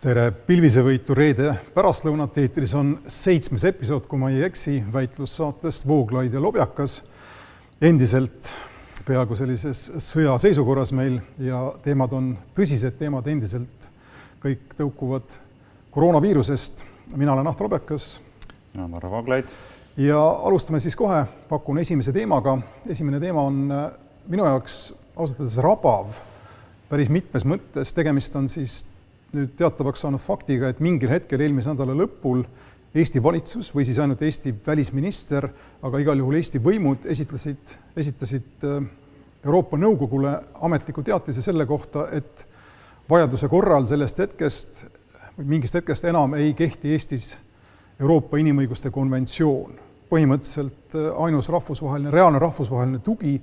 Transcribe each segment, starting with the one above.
tere pilvisevõitu reede pärastlõunat, eetris on seitsmes episood, kui ma ei eksi, väitlussaatest Vooglaid ja Lobjakas. endiselt peaaegu sellises sõjaseisukorras meil ja teemad on tõsised teemad endiselt, kõik tõukuvad koroonaviirusest. mina olen Ahto Lobjakas. mina olen Varro Vooglaid. ja alustame siis kohe, pakun esimese teemaga. esimene teema on äh, minu jaoks ausalt öeldes rabav päris mitmes mõttes, tegemist on siis nüüd teatavaks saanud faktiga, et mingil hetkel eelmise nädala lõpul Eesti valitsus või siis ainult Eesti välisminister, aga igal juhul Eesti võimud esitlesid, esitasid äh, Euroopa Nõukogule ametliku teatise selle kohta, et vajaduse korral sellest hetkest või mingist hetkest enam ei kehti Eestis Euroopa Inimõiguste konventsioon. põhimõtteliselt äh, ainus rahvusvaheline, reaalne rahvusvaheline tugi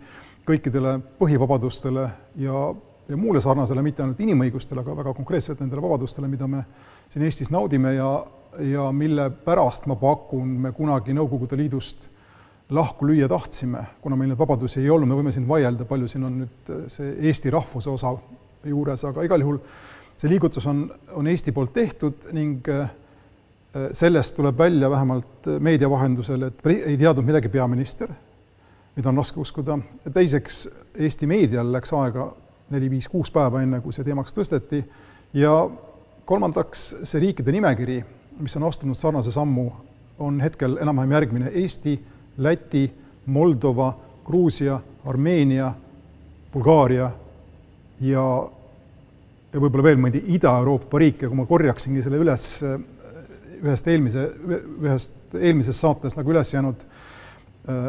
kõikidele põhivabadustele ja ja muule sarnasele, mitte ainult inimõigustele, aga väga konkreetselt nendele vabadustele, mida me siin Eestis naudime ja, ja mille pärast ma pakun, me kunagi Nõukogude Liidust lahku lüüa tahtsime, kuna meil neid vabadusi ei olnud, me võime siin vaielda, palju siin on nüüd see Eesti rahvuse osa juures, aga igal juhul see liigutus on, on Eesti poolt tehtud ning äh, sellest tuleb välja vähemalt meedia vahendusel, et ei teadnud midagi peaminister, mida on raske uskuda. teiseks, Eesti meedial läks aega neli-viis-kuus päeva, enne kui see teemaks tõsteti. ja kolmandaks, see riikide nimekiri, mis on astunud sarnase sammu, on hetkel enam-vähem järgmine Eesti, Läti, Moldova, Gruusia, Armeenia, Bulgaaria ja, ja võib-olla veel mõni Ida-Euroopa riik ja kui ma korjaksingi selle üles ühest eelmise, ühest eelmisest saatest nagu üles jäänud äh,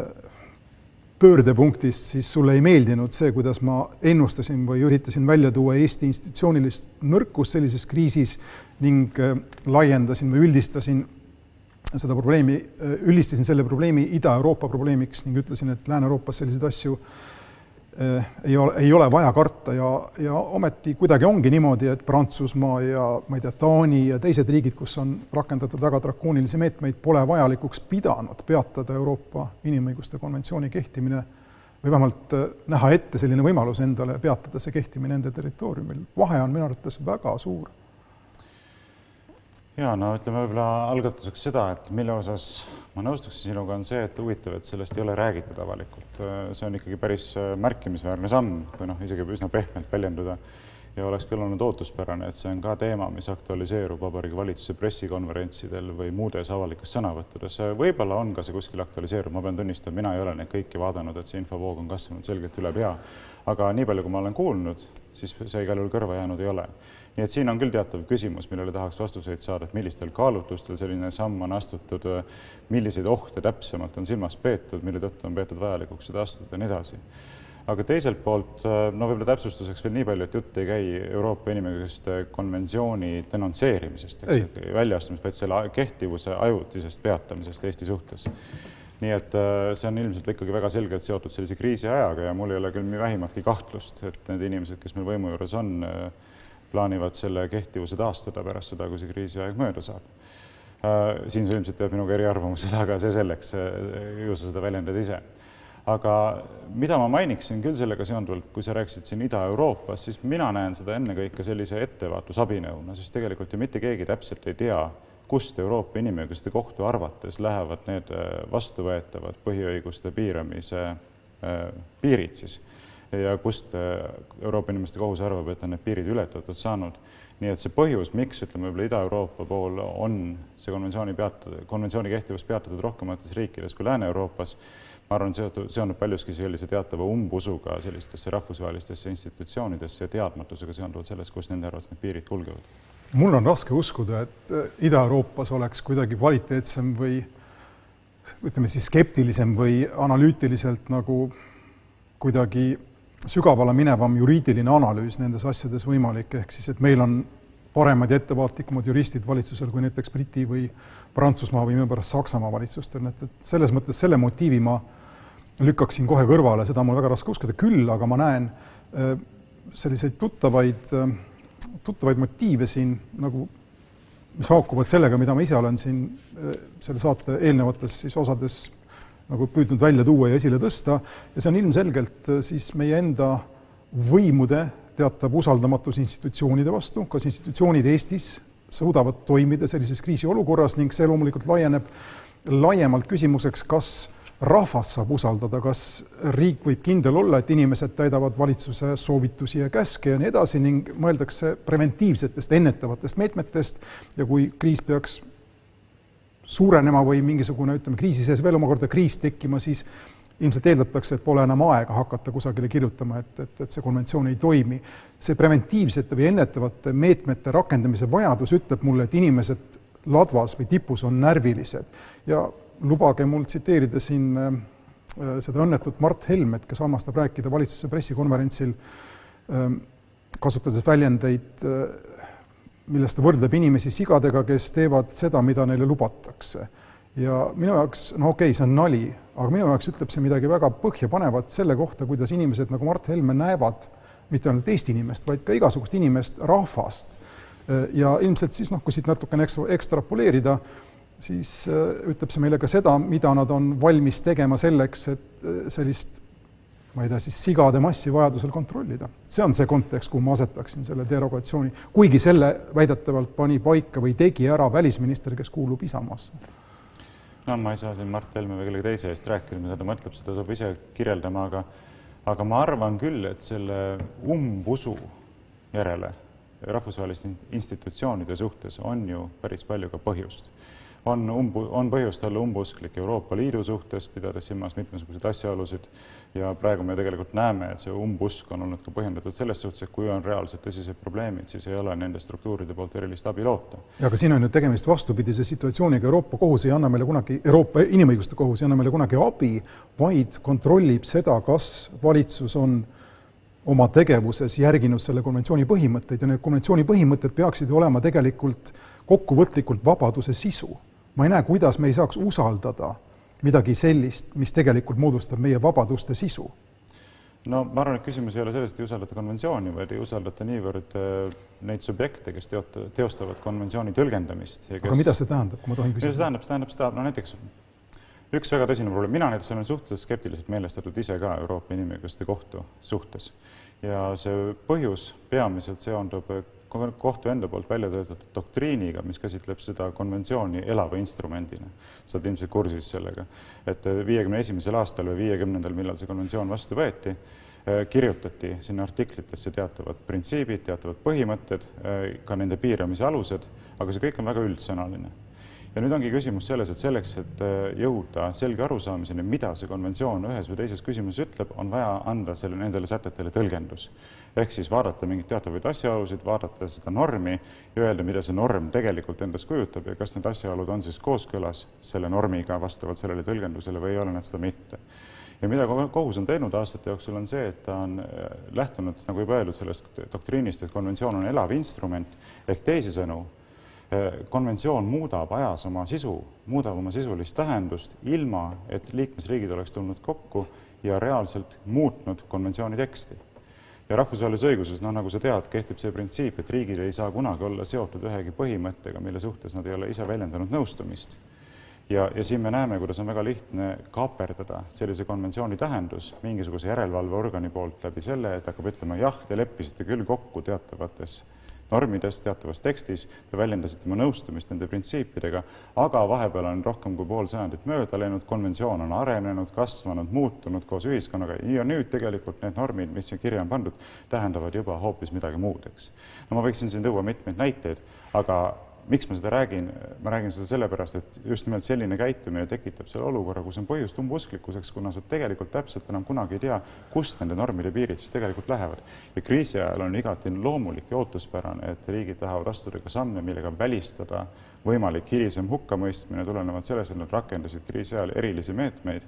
pöördepunktist, siis sulle ei meeldinud see, kuidas ma ennustasin või üritasin välja tuua Eesti institutsioonilist nõrkust sellises kriisis ning äh, laiendasin või üldistasin seda probleemi, äh, üldistasin selle probleemi Ida-Euroopa probleemiks ning ütlesin, et Lääne-Euroopas selliseid asju Eh, ei ole, ei ole vaja karta ja, ja ometi kuidagi ongi niimoodi, et Prantsusmaa ja ma ei tea, Taani ja teised riigid, kus on rakendatud väga drakoonilisi meetmeid, pole vajalikuks pidanud peatada Euroopa Inimõiguste konventsiooni kehtimine või vähemalt eh, näha ette selline võimalus endale peatada see kehtimine nende territooriumil. vahe on minu arvates väga suur ja no ütleme võib-olla algatuseks seda, et mille osas ma nõustuksin sinuga, on see, et huvitav, et sellest ei ole räägitud avalikult. see on ikkagi päris äh, märkimisväärne samm, kui noh, isegi üsna pehmelt väljenduda ja oleks küll olnud ootuspärane, et see on ka teema, mis aktualiseerub Vabariigi Valitsuse pressikonverentsidel või muudes avalikes sõnavõttudes. võib-olla on ka see kuskil aktualiseerunud, ma pean tunnistama, mina ei ole neid kõiki vaadanud, et see infovoog on kasvanud selgelt üle pea. aga nii palju, kui ma olen kuulnud, siis see igal juhul kõrva jäänud ei ole. Nii et siin on küll teatav küsimus, millele tahaks vastuseid saada, et millistel kaalutlustel selline samm on astutud, milliseid ohte täpsemalt on silmas peetud, mille tõttu on peetud vajalikuks seda astuda ja nii edasi. aga teiselt poolt, no võib-olla täpsustuseks veel nii palju, et jutt ei käi Euroopa Inimõiguste konventsiooni denonsseerimisest, väljaastumisest, vaid selle kehtivuse ajutisest peatamisest Eesti suhtes nii et äh, see on ilmselt ikkagi väga selgelt seotud sellise kriisiajaga ja mul ei ole küll vähimatki kahtlust, et need inimesed, kes meil võimu juures on, plaanivad selle kehtivuse taastada pärast seda, kui see kriisiaeg mööda saab. Äh, siin sa ilmselt jääd minuga eriarvamusele, aga see selleks, ju sa seda väljendad ise. aga mida ma mainiksin küll sellega seonduvalt, kui sa rääkisid siin Ida-Euroopas, siis mina näen seda ennekõike sellise ettevaatusabinõuna, sest tegelikult ju mitte keegi täpselt ei tea, kust Euroopa Inimõiguste Kohtu arvates lähevad need äh, vastuvõetavad põhiõiguste piiramise äh, piirid siis ja kust äh, Euroopa Inimõiguste Kohus arvab, et on need piirid ületatud saanud. Nii et see põhjus, miks ütleme, võib-olla Ida-Euroopa pool on see konventsiooni peatatud, konventsiooni kehtivus peatatud rohkemates riikides kui Lääne-Euroopas, ma arvan, seotud, seondub paljuski sellise teatava umbusuga sellistesse rahvusvahelistesse institutsioonidesse ja teadmatusega seonduvalt sellest, kus nende arvates need piirid kulgevad. mul on raske uskuda, et äh, Ida-Euroopas oleks kuidagi kvaliteetsem või ütleme siis skeptilisem või analüütiliselt nagu kuidagi sügavale minevam juriidiline analüüs nendes asjades võimalik, ehk siis, et meil on paremad ja ettevaatlikumad juristid valitsusel kui näiteks Briti või Prantsusmaa või millepärast Saksamaa valitsustel, et, et selles mõttes selle motiivi ma lükkaksin kohe kõrvale, seda on mul väga raske uskuda, küll aga ma näen äh, selliseid tuttavaid, äh, tuttavaid motiive siin nagu, mis haakuvad sellega, mida ma ise olen siin äh, selle saate eelnevates siis osades nagu püüdnud välja tuua ja esile tõsta. Ja see on ilmselgelt äh, siis meie enda võimude teatav usaldamatus institutsioonide vastu, kas institutsioonid Eestis suudavad toimida sellises kriisiolukorras ning see loomulikult laieneb laiemalt küsimuseks, kas rahvast saab usaldada, kas riik võib kindel olla, et inimesed täidavad valitsuse soovitusi ja käske ja nii edasi ning mõeldakse preventiivsetest, ennetavatest meetmetest. Ja kui kriis peaks suurenema või mingisugune, ütleme, kriisi sees veel omakorda kriis tekkima, siis ilmselt eeldatakse, et pole enam aega hakata kusagile kirjutama, et, et, et see konventsioon ei toimi. see preventiivsete või ennetavate meetmete rakendamise vajadus ütleb mulle, et inimesed ladvas või tipus on närvilised ja lubage mul tsiteerida siin äh, seda õnnetut Mart Helmet, kes armastab rääkida valitsuse pressikonverentsil, ähm, kasutades väljendeid, äh, milles ta võrdleb inimesi sigadega, kes teevad seda, mida neile lubatakse. ja minu jaoks, no okei okay,, see on nali, aga minu jaoks ütleb see midagi väga põhjapanevat selle kohta, kuidas inimesed nagu Mart Helme näevad mitte ainult Eesti inimest, vaid ka igasugust inimest, rahvast. Ja ilmselt siis noh, kui siit natukene ekstra, ekstrapoleerida, siis ütleb see meile ka seda, mida nad on valmis tegema selleks, et sellist ma ei tea, siis sigade massi vajadusel kontrollida. see on see kontekst, kuhu ma asetaksin selle derogatsiooni, kuigi selle väidetavalt pani paika või tegi ära välisminister, kes kuulub Isamaasse. no ma ei saa siin Mart Helme või kellegi teise eest rääkida, mida ta mõtleb, seda saab ise kirjeldama, aga aga ma arvan küll, et selle umbusu järele rahvusvaheliste institutsioonide suhtes on ju päris palju ka põhjust on umbu, on põhjust olla umbusklik Euroopa Liidu suhtes, pidades silmas mitmesuguseid asjaolusid. Ja praegu me tegelikult näeme, et see umbusk on olnud ka põhjendatud selles suhtes, et kui on reaalselt tõsised probleemid, siis ei ole nende struktuuride poolt erilist abi loota. aga siin on ju tegemist vastupidise situatsiooniga, Euroopa Kohus ei anna meile kunagi, Euroopa Inimõiguste Kohus ei anna meile kunagi abi, vaid kontrollib seda, kas valitsus on oma tegevuses järginud selle konventsiooni põhimõtteid. Ja need konventsiooni põhimõtted peaksid olema tegelikult kokkuvõtlikult vabaduse sisu ma ei näe, kuidas me ei saaks usaldada midagi sellist, mis tegelikult moodustab meie vabaduste sisu. no ma arvan, et küsimus ei ole selles, et ei usaldata konventsiooni, vaid ei usaldata niivõrd äh, neid subjekte, kes teot-, teostavad konventsiooni tõlgendamist. Kes... aga mida see tähendab, kui ma tohin küsida? mida see tähendab, see tähendab seda, no näiteks üks väga tõsine probleem, mina näiteks olen suhteliselt skeptiliselt meelestatud ise ka Euroopa Inimõiguste Kohtu suhtes ja see põhjus peamiselt seondub kohtu enda poolt välja töötatud doktriiniga, mis käsitleb seda konventsiooni elava instrumendina. sa oled ilmselt kursis sellega, et viiekümne esimesel aastal või viiekümnendal, millal see konventsioon vastu võeti, eh, kirjutati sinna artiklitesse teatavad printsiibid, teatavad põhimõtted, eh, ka nende piiramise alused, aga see kõik on väga üldsõnaline ja nüüd ongi küsimus selles, et selleks, et äh, jõuda selge arusaamiseni, mida see konventsioon ühes või teises küsimuses ütleb, on vaja anda selle, nendele sätetele tõlgendus. ehk siis vaadata mingeid teatavaid asjaolusid, vaadata seda normi ja öelda, mida see norm tegelikult endast kujutab ja kas need asjaolud on siis kooskõlas selle normiga vastavalt sellele tõlgendusele või ei ole nad seda mitte ja mida kohus on teinud aastate jooksul, on see, et ta on äh, lähtunud, nagu juba öeldud, sellest doktriinist, et konventsioon on elav instrument ehk teisisõnu, konventsioon muudab ajas oma sisu, muudab oma sisulist tähendust, ilma et liikmesriigid oleks tulnud kokku ja reaalselt muutnud konventsiooni teksti. ja rahvusvahelises õiguses, noh, nagu sa tead, kehtib see printsiip, et riigid ei saa kunagi olla seotud ühegi põhimõttega, mille suhtes nad ei ole ise väljendanud nõustumist. ja, ja siin me näeme, kuidas on väga lihtne kaaperdada sellise konventsiooni tähendus mingisuguse järelevalveorgani poolt läbi selle, et hakkab ütlema jah, te leppisite küll kokku teatavates normides, teatavas tekstis, te väljendasite oma nõustumist nende printsiipidega, aga vahepeal on rohkem kui pool sajandit mööda läinud, konventsioon on arenenud, kasvanud, muutunud koos ühiskonnaga ja nüüd tegelikult need normid, mis siia kirja on pandud, tähendavad juba hoopis midagi muud, eks. no ma võiksin siin tuua mitmeid näiteid, aga miks ma seda räägin, ma räägin seda sellepärast, et just nimelt selline käitumine tekitab selle olukorra, kus on põhjust umbusklikkuseks, kuna sa tegelikult täpselt enam kunagi ei tea, kust nende normide piirid siis tegelikult lähevad. ja kriisi ajal on igati loomulik ja ootuspärane, et riigid tahavad astuda ka samme, millega välistada võimalik hilisem hukkamõistmine tulenevalt sellest, et nad rakendasid kriisi ajal erilisi meetmeid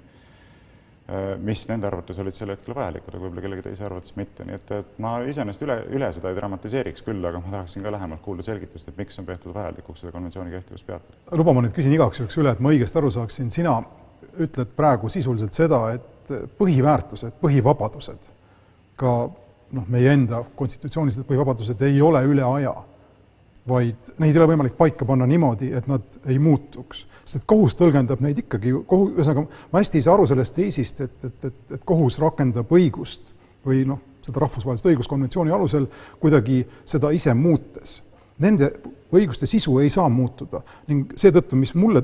mis nende arvates olid sel hetkel vajalikud, aga võib-olla kellegi teise arvates mitte, nii et, et ma iseenesest üle, üle seda ei dramatiseeriks küll, aga ma tahaksin ka lähemalt kuulda selgitust, et miks on peetud vajalikuks selle konventsiooni kehtivust peatada. luba, ma nüüd küsin igaks juhuks üle, et ma õigesti aru saaksin, sina ütled praegu sisuliselt seda, et põhiväärtused, põhivabadused, ka noh, meie enda konstitutsioonilised põhivabadused ei ole üle aja vaid neid ei ole võimalik paika panna niimoodi, et nad ei muutuks. sest et kohus tõlgendab neid ikkagi, kohu-, ühesõnaga ma hästi ei saa aru sellest teesist, et, et, et, et kohus rakendab õigust või noh, seda rahvusvahelist õiguskonventsiooni alusel kuidagi seda ise muutes. nende õiguste sisu ei saa muutuda ning seetõttu, mis mulle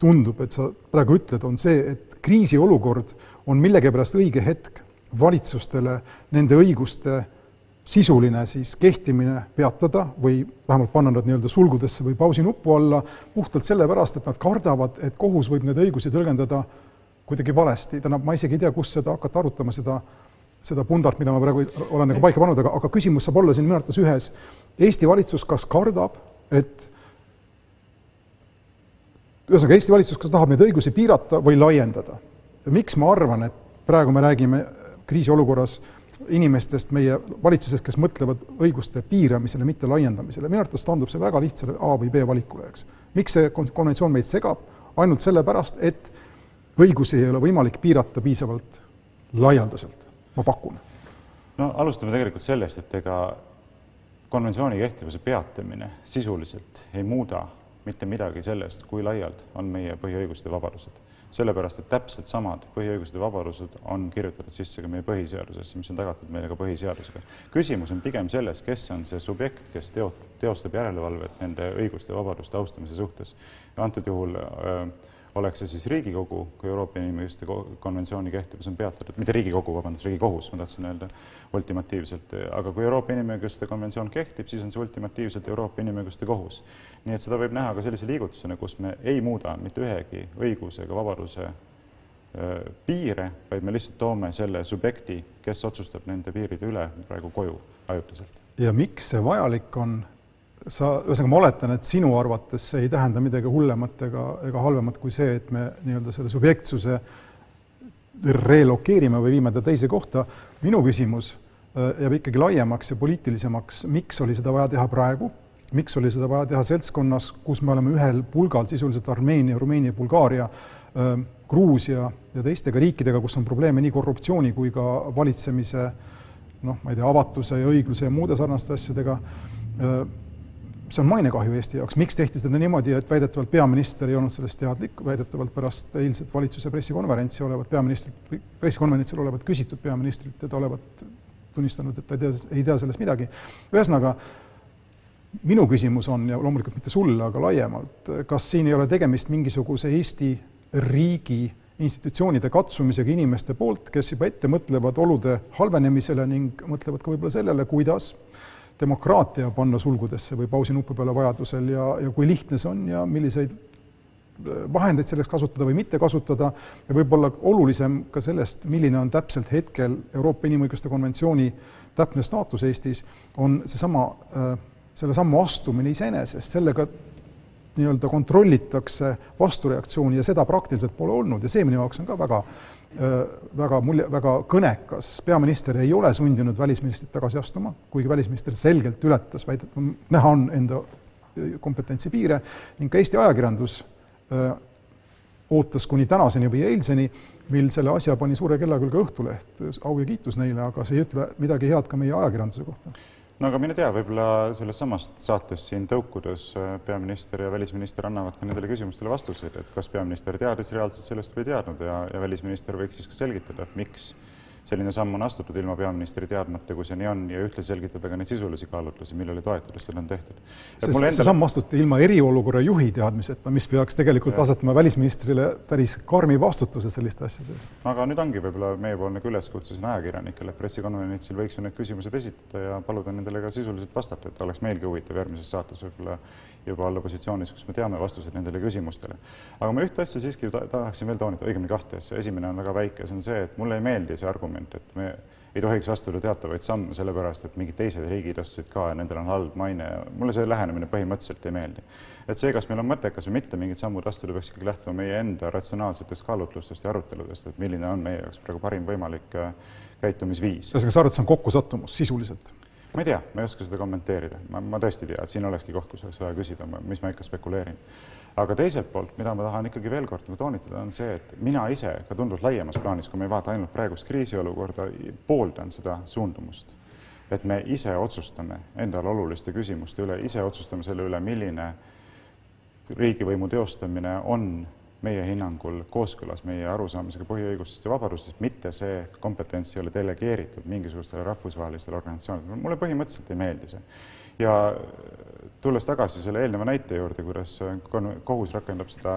tundub, et sa praegu ütled, on see, et kriisiolukord on millegipärast õige hetk valitsustele nende õiguste sisuline siis kehtimine peatada või vähemalt panna nad nii-öelda sulgudesse või pausinupu alla, puhtalt sellepärast, et nad kardavad, et kohus võib neid õigusi tõlgendada kuidagi valesti, tähendab, ma isegi ei tea, kus seda hakata arutama, seda, seda pundart, mida ma praegu olen nagu paika pannud, aga, aga küsimus saab olla siin minu arvates ühes. Eesti valitsus kas kardab, et ühesõnaga, Eesti valitsus kas tahab neid õigusi piirata või laiendada. miks ma arvan, et praegu me räägime kriisiolukorras inimestest meie valitsuses, kes mõtlevad õiguste piiramisele, mitte laiendamisele, minu arvates tandub see väga lihtsale A või B valikule, eks. miks see konventsioon meid segab? ainult sellepärast, et õigusi ei ole võimalik piirata piisavalt laialdaselt, ma pakun. no alustame tegelikult sellest, et ega konventsiooni kehtivuse peatamine sisuliselt ei muuda mitte midagi sellest, kui laialt on meie põhiõigused ja vabadused sellepärast et täpselt samad põhiõigused ja vabadused on kirjutatud sisse ka meie põhiseadusesse, mis on tagatud meile ka põhiseadusega. küsimus on pigem selles, kes on see subjekt, kes teo-, teostab järelevalvet nende õiguste ja vabaduste austamise suhtes. antud juhul öö, oleks see siis Riigikogu, kui Euroopa Inimõiguste konventsiooni kehtivus on peatatud, mitte Riigikogu, vabandust, Riigikohus, ma tahtsin öelda ultimatiivselt, aga kui Euroopa Inimõiguste konventsioon kehtib, siis on see ultimatiivselt Euroopa Inimõiguste kohus. nii et seda võib näha ka sellise liigutusena, kus me ei muuda mitte ühegi õiguse ega vabaduse piire, vaid me lihtsalt toome selle subjekti, kes otsustab nende piiride üle, praegu koju ajutiselt. ja miks see vajalik on, sa, ühesõnaga ma oletan, et sinu arvates see ei tähenda midagi hullemat ega, ega halvemat kui see, et me nii-öelda selle subjektsuse relokeerime või viime ta teise kohta. minu küsimus äh, jääb ikkagi laiemaks ja poliitilisemaks, miks oli seda vaja teha praegu, miks oli seda vaja teha seltskonnas, kus me oleme ühel pulgal sisuliselt Armeenia, Rumeenia, Bulgaaria, äh, Gruusia ja teistega riikidega, kus on probleeme nii korruptsiooni kui ka valitsemise noh, ma ei tea, avatuse ja õigluse ja muude sarnaste asjadega? Äh, see on mainekahju Eesti jaoks, miks tehti seda niimoodi, et väidetavalt peaminister ei olnud sellest teadlik, väidetavalt pärast eilset valitsuse pressikonverentsi olevat peaministrit, pressikonverentsil olevat küsitud peaministrilt ja ta olevat tunnistanud, et ta ei tea, ei tea sellest midagi. ühesõnaga, minu küsimus on ja loomulikult mitte sulle, aga laiemalt, kas siin ei ole tegemist mingisuguse Eesti riigi institutsioonide katsumisega inimeste poolt, kes juba ette mõtlevad olude halvenemisele ning mõtlevad ka võib-olla sellele, kuidas demokraatia panna sulgudesse või pausinupu peale vajadusel ja, ja kui lihtne see on ja milliseid äh, vahendeid selleks kasutada või mitte kasutada. Ja võib-olla olulisem ka sellest, milline on täpselt hetkel Euroopa Inimõiguste konventsiooni täpne staatus Eestis, on seesama, äh, selle sammu astumine iseenesest, sellega nii-öelda kontrollitakse vastureaktsiooni ja seda praktiliselt pole olnud. Ja see minu jaoks on ka väga väga mulje, väga kõnekas, peaminister ei ole sundinud välisministrit tagasi astuma, kuigi välisminister selgelt ületas, väidab, näha on enda kompetentsi piire ning ka Eesti ajakirjandus öö, ootas kuni tänaseni või eilseni, mil selle asja pani suure kella külge Õhtuleht, au ja kiitus neile, aga see ei ütle midagi head ka meie ajakirjanduse kohta no aga mine tea, võib-olla sellest samast saatest siin tõukudes äh, peaminister ja välisminister annavad ka nendele küsimustele vastuseid, et kas peaminister teadis reaalselt sellest või ei teadnud ja, ja välisminister võiks siis ka selgitada, et miks selline samm on astutud ilma peaministri teadmata, kui see nii on, ja ühtlasi selgitada ka neid sisulisi kaalutlusi, millele toetudes seda on tehtud. see, endale... see samm astuti ilma eriolukorra juhi teadmiseta, mis peaks tegelikult ja. asetama välisministrile päris karmi vastutuse selliste asjade eest. aga nüüd ongi võib-olla meiepoolne üleskutse siin ajakirjanikele, et pressikonverentsil võiks ju need küsimused esitada ja paluda nendele ka sisuliselt vastata, et oleks meilgi huvitav järgmises saates võib-olla juba olla positsioonis, kus me teame vastuseid nendele küsimustele. aga ma ühte asja siiski tahaksin veel toonitada, õigemini kahte asja, esimene on väga väike, see on see, et mulle ei meeldi see argument, argument, et me ei tohiks astuda teatavaid samme sellepärast, et mingid teised riigid astusid ka ja nendel on halb maine ja mulle see lähenemine põhimõtteliselt ei meeldi. et see, kas meil on mõttekas või mitte mingid sammud astuda, peaks ikkagi lähtuma meie enda ratsionaalsetest kaalutlustest ja aruteludest, et milline on meie jaoks praegu parim võimalik äh, käitumisviis. ühesõnaga, sa arvad, see on kokkusattumus sisuliselt? ma ei tea, ma ei oska seda kommenteerida, ma, ma tõesti ei tea, et siin olekski koht, kus oleks vaja küsida, mis ma ikka spekuleerin aga teiselt poolt, mida ma tahan ikkagi veel kord nagu toonitada, on see, et mina ise ka tunduvalt laiemas plaanis, kui me ei vaata ainult praegust kriisiolukorda, pooldan seda suundumust. et me ise otsustame endale oluliste küsimuste üle, ise otsustame selle üle, milline riigivõimu teostamine on meie hinnangul kooskõlas meie arusaamisega põhiõigustest ja vabadustest, mitte see kompetents ei ole delegeeritud mingisugustele rahvusvahelistele organisatsioonidele. mulle põhimõtteliselt ei meeldi see. Ja tulles tagasi selle eelneva näite juurde, kuidas kohus rakendab seda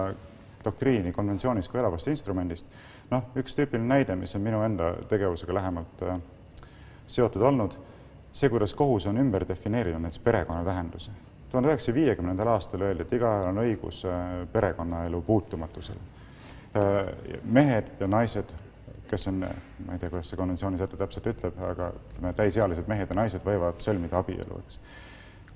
doktriini konventsioonis kui elavast instrumendist, noh, üks tüüpiline näide, mis on minu enda tegevusega lähemalt äh, seotud olnud, see, kuidas kohus on ümber defineerinud näiteks perekonna tähenduse tuhande üheksasaja viiekümnendal aastal öeldi, et igaühel on õigus äh, perekonnaelu puutumatusele. Äh, mehed ja naised, kes on, ma ei tea, kuidas see konventsiooni säte täpselt ütleb, aga ütleme, täisealised mehed ja naised võivad sõlmida abielu, eks.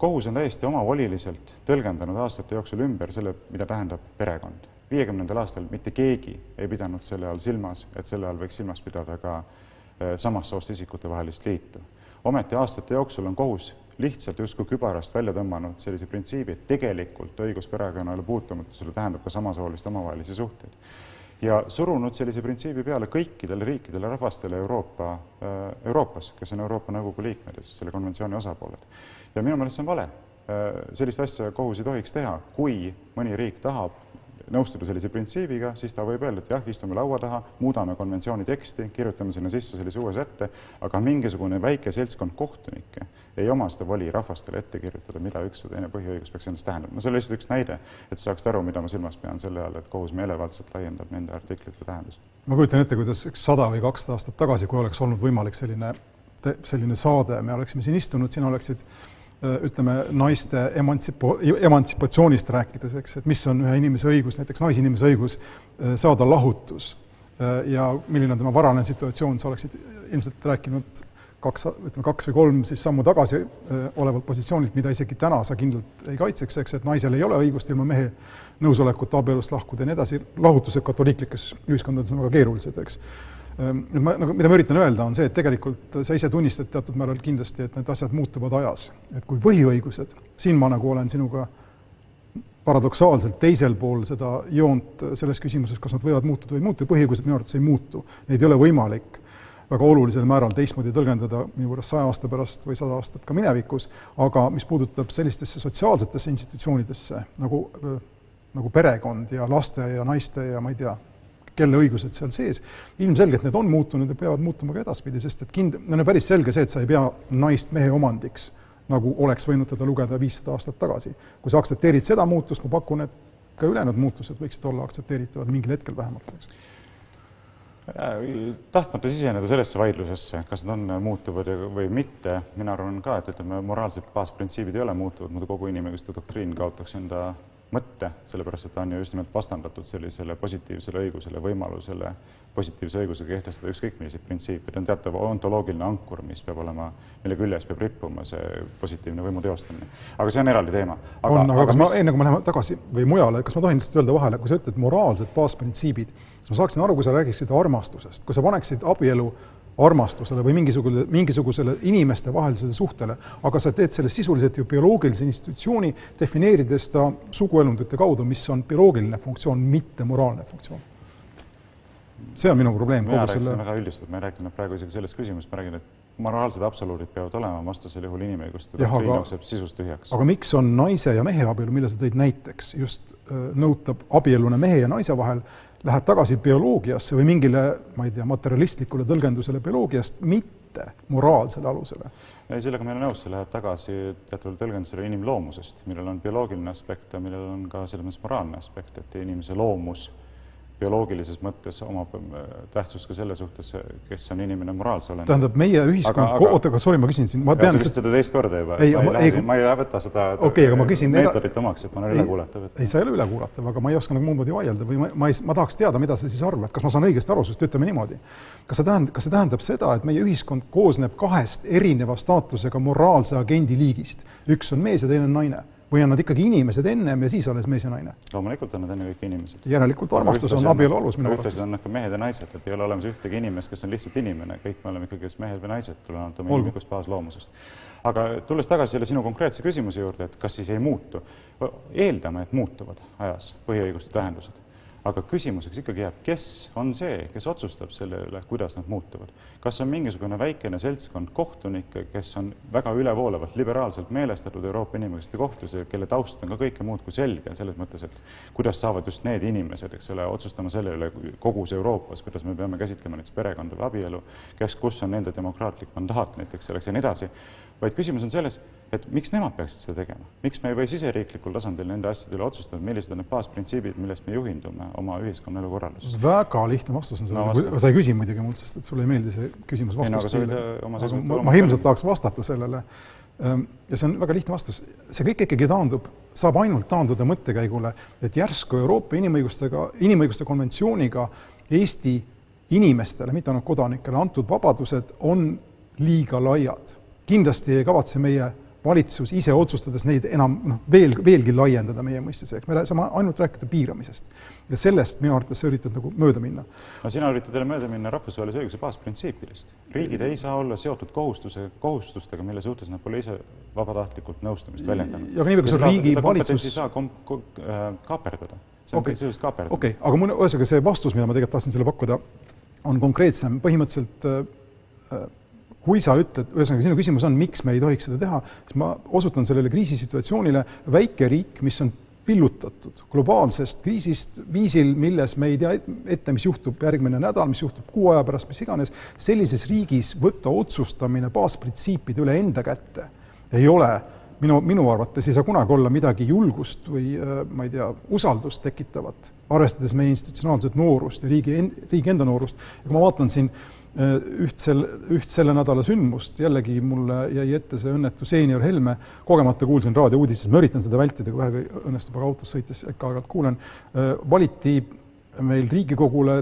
kohus on täiesti omavoliliselt tõlgendanud aastate jooksul ümber selle, mida tähendab perekond. viiekümnendal aastal mitte keegi ei pidanud selle all silmas, et selle all võiks silmas pidada ka äh, samast soost isikute vahelist liitu. ometi aastate jooksul on kohus lihtsalt justkui kübarast välja tõmmanud sellise printsiibi, et tegelikult õigus perekonnaelu puutumatusele tähendab ka samasooliste omavahelisi suhteid. Ja surunud sellise printsiibi peale kõikidele riikidele, rahvastele Euroopa, äh, Euroopas, kes on Euroopa Nõukogu liikmed ja siis selle konventsiooni osapooled. ja minu meelest see on vale. Äh, sellist asja kohus ei tohiks teha, kui mõni riik tahab nõustuda sellise printsiibiga, siis ta võib öelda, et jah, istume laua taha, muudame konventsiooni teksti, kirjutame sinna sisse sellise uue sätte, aga mingisugune väike seltskond kohtunikke ei oma seda voli rahvastele ette kirjutada, mida üks või teine põhiõigus peaks endast tähendama. no see oli lihtsalt üks näide, et saaksite aru, mida ma silmas pean selle all, et kohus meelevaldselt laiendab nende artiklite tähendust. ma kujutan ette, kuidas üks sada või kakssada aastat tagasi, kui oleks olnud võimalik selline, selline saade, me oleksime siin istunud, sina oleksid ütleme, naiste emantsipo-, emantsipatsioonist rääkides, eks, et mis on ühe inimese õigus, näiteks naisinimese õigus äh, saada lahutus. Äh, ja milline on tema varane situatsioon, sa oleksid ilmselt rääkinud kaks, ütleme kaks või kolm siis sammu tagasi olevalt positsioonilt, mida isegi täna sa kindlalt ei kaitseks, eks, et naisel ei ole õigust ilma mehe nõusolekut abielust lahkuda ja nii edasi, lahutused katoliiklikes ühiskondades on väga keerulised, eks nüüd ma nagu, mida ma üritan öelda, on see, et tegelikult sa ise tunnistad teatud määral kindlasti, et need asjad muutuvad ajas. et kui põhiõigused, siin ma nagu olen sinuga paradoksaalselt teisel pool seda joont selles küsimuses, kas nad võivad muutuda või ei muutu, põhiõigused minu arvates ei muutu. Neid ei ole võimalik väga olulisel määral teistmoodi tõlgendada minu pärast saja aasta pärast või sada aastat ka minevikus, aga mis puudutab sellistesse sotsiaalsetesse institutsioonidesse nagu, nagu perekond ja laste ja naiste ja ma ei tea, kelle õigused seal sees, ilmselgelt need on muutunud ja peavad muutuma ka edaspidi, sest et kind-, no päris selge see, et sa ei pea naist mehe omandiks, nagu oleks võinud teda lugeda viissada aastat tagasi. kui sa aktsepteerid seda muutust, ma pakun, et ka ülejäänud muutused võiksid olla aktsepteeritavad mingil hetkel vähemalt, eks tahtmata siseneda sellesse vaidlusesse, kas nad on muutuvad või mitte, mina arvan ka, et ütleme, moraalsed baasprintsiibid ei ole muutuvad, muidu kogu inimõiguste doktriin kaotaks enda mõtte, sellepärast et ta on ju just nimelt vastandatud sellisele positiivsele õigusele, võimalusele positiivse õigusega kehtestada ükskõik milliseid printsiipe, ta on teatav ontoloogiline ankur, mis peab olema, mille küljes peab rippuma see positiivne võimu teostamine. aga see on eraldi teema. on, aga kas mis... ma, enne kui me läheme tagasi või mujale, kas ma tohin lihtsalt öelda vahele, kui sa ütled moraalsed baasprintsiibid, siis ma saaksin aru, kui sa räägiksid armastusest, kui sa paneksid abielu armastusele või mingisugusele, mingisugusele inimestevahelisele suhtele, aga sa teed sellest sisuliselt ju bioloogilise institutsiooni, defineerides ta suguelundite kaudu, mis on bioloogiline funktsioon, mitte moraalne funktsioon. see on minu probleem mina kogu selle. väga üldistatud, ma ei rääkinud praegu isegi sellest küsimusest, ma räägin, et moraalsed absoluudid peavad olema, vastasel juhul inimõiguste doktriin jookseb sisust tühjaks. aga miks on naise ja mehe abielu, mille sa tõid näiteks, just äh, nõutab abieluna mehe ja naise vahel läheb tagasi bioloogiasse või mingile, ma ei tea, materialistlikule tõlgendusele bioloogiast, mitte moraalsele alusele. ei, sellega ma ei ole nõus, see läheb tagasi teatavale tõlgendusele inimloomusest, millel on bioloogiline aspekt ja millel on ka selles mõttes moraalne aspekt, et inimese loomus bioloogilises mõttes omab äh, tähtsust ka selle suhtes, kes on inimene moraalse olend. tähendab, meie ühiskond, oota, aga sorry, ma küsin siin, ma pean lihtsalt seda teist korda juba, ma ei lähe siin, ma ei võta seda okay, aga ma küsin meetodit omaks, et ma olen ülekuulatav. ei, sa ei ole ülekuulatav, aga ma ei oska nagu muud moodi vaielda või ma, ma ei, ma tahaks teada, mida sa siis arvad, kas ma saan õigesti aru, sest ütleme niimoodi, kas see tähendab, kas see tähendab seda, et meie ühiskond koosneb kahest erineva staatusega moraalse agendi liigist, üks on mees ja teine on naine või on nad ikkagi inimesed ennem ja siis alles mees ja naine? loomulikult on nad ennekõike inimesed. järelikult armastus on abielu alus minu arvates. ühtlasi on nad ka mehed ja naised, et ei ole olemas ühtegi inimest, kes on lihtsalt inimene, kõik me oleme ikkagi kas mehed või naised, tulenevalt oma inimlikust baasloomusest. aga tulles tagasi selle sinu konkreetse küsimuse juurde, et kas siis ei muutu, eeldame, et muutuvad ajas põhiõiguste tähendused aga küsimuseks ikkagi jääb, kes on see, kes otsustab selle üle, kuidas nad muutuvad. kas on mingisugune väikene seltskond kohtunikke, kes on väga ülevoolavalt liberaalselt meelestatud Euroopa Inimõiguste Kohtus ja kelle taust on ka kõike muud kui selge, selles mõttes, et kuidas saavad just need inimesed, eks ole, otsustama selle üle kogus Euroopas, kuidas me peame käsitlema näiteks perekonda või abielu, kes, kus on nende demokraatlik mandaat näiteks selleks ja nii edasi vaid küsimus on selles, et miks nemad peaksid seda tegema, miks me ei või siseriiklikul tasandil nende asjade üle otsustada, millised on need baasprintsiibid, millest me juhindume oma ühiskonnaelu korralduses. väga lihtne vastus on sellele no,, sa ei küsi muidugi mult, sest et sulle ei meeldi see küsimus vastus teile. ma, ma hirmsalt tahaks vastata sellele. Ehm, ja see on väga lihtne vastus, see kõik ikkagi taandub, saab ainult taanduda mõttekäigule, et järsku Euroopa inimõigustega, inimõiguste konventsiooniga Eesti inimestele, mitte ainult kodanikele antud vabadused on liiga laiad kindlasti ei kavatse meie valitsus ise otsustades neid enam noh, veel, veelgi laiendada meie mõistes, ehk me saame ainult rääkida piiramisest. ja sellest minu arvates sa üritad nagu mööda minna. no sina üritad jälle mööda minna rahvusvahelise õiguse baasprintsiipidest. riigid ei saa olla seotud kohustuse, kohustustega, mille suhtes nad pole ise vabatahtlikult nõustumist väljendanud. ja nii kui see on riigi valitsus. ei saa kom-, kom-, äh, kaaperdada. see on okay. sisuliselt kaaperdamine. okei okay., aga mul, ühesõnaga see vastus, mida ma tegelikult tahtsin selle pakkuda, on konkreetsem, põhimõtteliselt äh, äh kui sa ütled, ühesõnaga sinu küsimus on, miks me ei tohiks seda teha, siis ma osutan sellele kriisisituatsioonile, väike riik, mis on pillutatud globaalsest kriisist viisil, milles me ei tea ette, mis juhtub järgmine nädal, mis juhtub kuu aja pärast, mis iganes, sellises riigis võtta otsustamine baasprintsiipide üle enda kätte ei ole minu, minu arvates ei saa kunagi olla midagi julgust või äh, ma ei tea, usaldust tekitavat, arvestades meie institutsionaalset noorust ja riigi, riigi enda noorust. kui ma vaatan siin Äh, üht sel, üht selle nädala sündmust, jällegi mulle jäi ette see õnnetu seenior Helme, kogemata kuulsin raadiouudises, ma üritan seda vältida, kui vähegi õnnestub, aga autos sõites ikka aeg-ajalt kuulen, äh, valiti meil Riigikogule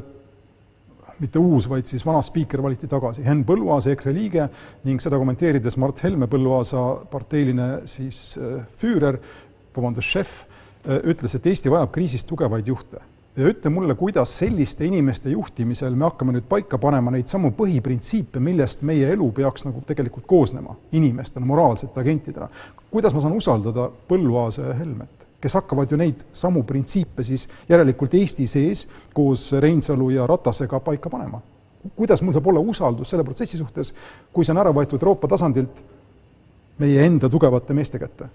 mitte uus, vaid siis vana spiiker valiti tagasi, Henn Põlluaas, EKRE liige, ning seda kommenteerides Mart Helme, Põlluaasa parteiline siis äh, füürer, vabandust, šef, ütles, et Eesti vajab kriisis tugevaid juhte. Ja ütle mulle, kuidas selliste inimeste juhtimisel me hakkame nüüd paika panema neid samu põhiprintsiipe, millest meie elu peaks nagu tegelikult koosnema inimestena, moraalsete agentidena. kuidas ma saan usaldada Põlluaasa ja Helmet, kes hakkavad ju neid samu printsiipe siis järelikult Eesti sees koos Reinsalu ja Ratasega paika panema? kuidas mul saab olla usaldus selle protsessi suhtes, kui see on ära võetud Euroopa tasandilt meie enda tugevate meeste kätte?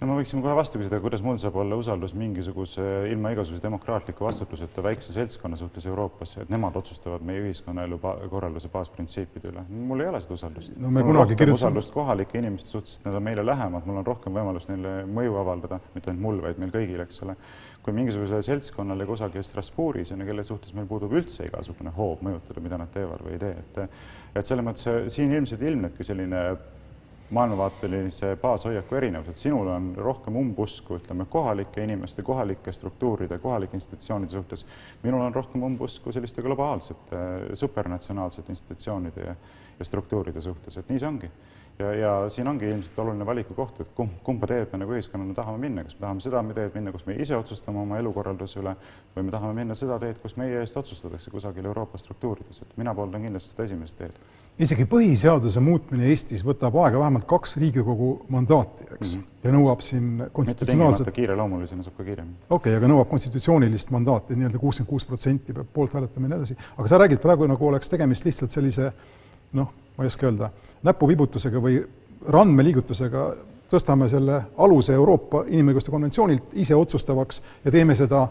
No me võiksime kohe vastu küsida, kuidas mul saab olla usaldus mingisuguse ilma igasuguse demokraatliku vastutuseta väikse seltskonna suhtes Euroopas, et nemad otsustavad meie ühiskonnaelu korralduse baasprintsiipide üle. mul ei ole seda usaldust no,. mul on rohkem kirjutasime... usaldust kohalike inimeste suhtes, et nad on meile lähemad, mul on rohkem võimalust neile mõju avaldada, mitte ainult mul, vaid meil kõigil, eks ole, kui mingisugusele seltskonnale kusagil Strasbourgis on ju, kelle suhtes meil puudub üldse igasugune hoob mõjutada, mida nad teevad või ei tee, et et selles mõttes siin ilmselt ilmnebki selline maailmavaatelise baashoiaku erinevus, et sinul on rohkem umbusku, ütleme, kohalike inimeste, kohalike struktuuride, kohalike institutsioonide suhtes. minul on rohkem umbusku selliste globaalsete, supernatsionaalsete institutsioonide ja, ja struktuuride suhtes, et nii see ongi ja, ja siin ongi ilmselt oluline valiku koht, et kumb, kumba teed me nagu ühiskonnana tahame minna, kas me tahame seda teed minna, kus me ise otsustame oma elukorralduse üle või me tahame minna seda teed, kus meie eest otsustatakse kusagil Euroopa struktuurides, et mina pooldan kindlasti seda esimest teed. Isegi põhiseaduse muutmine Eestis võtab aega vähemalt kaks Riigikogu mandaati, eks mm, -hmm. ja nõuab siin konstitutsionaalset. kiireloomulisena saab ka kiiremini. okei okay,, aga nõuab konstitutsioonilist mandaati nii, nii-öelda kuuskümmend kuus protsenti peab poolt hääletama ja nii edasi, aga sa räägid praegu nagu oleks tegemist lihtsalt sellise noh, ma ei oska öelda, näpuvibutusega või randmeliigutusega tõstame selle aluse Euroopa Inimõiguste konventsioonilt ise otsustavaks ja teeme seda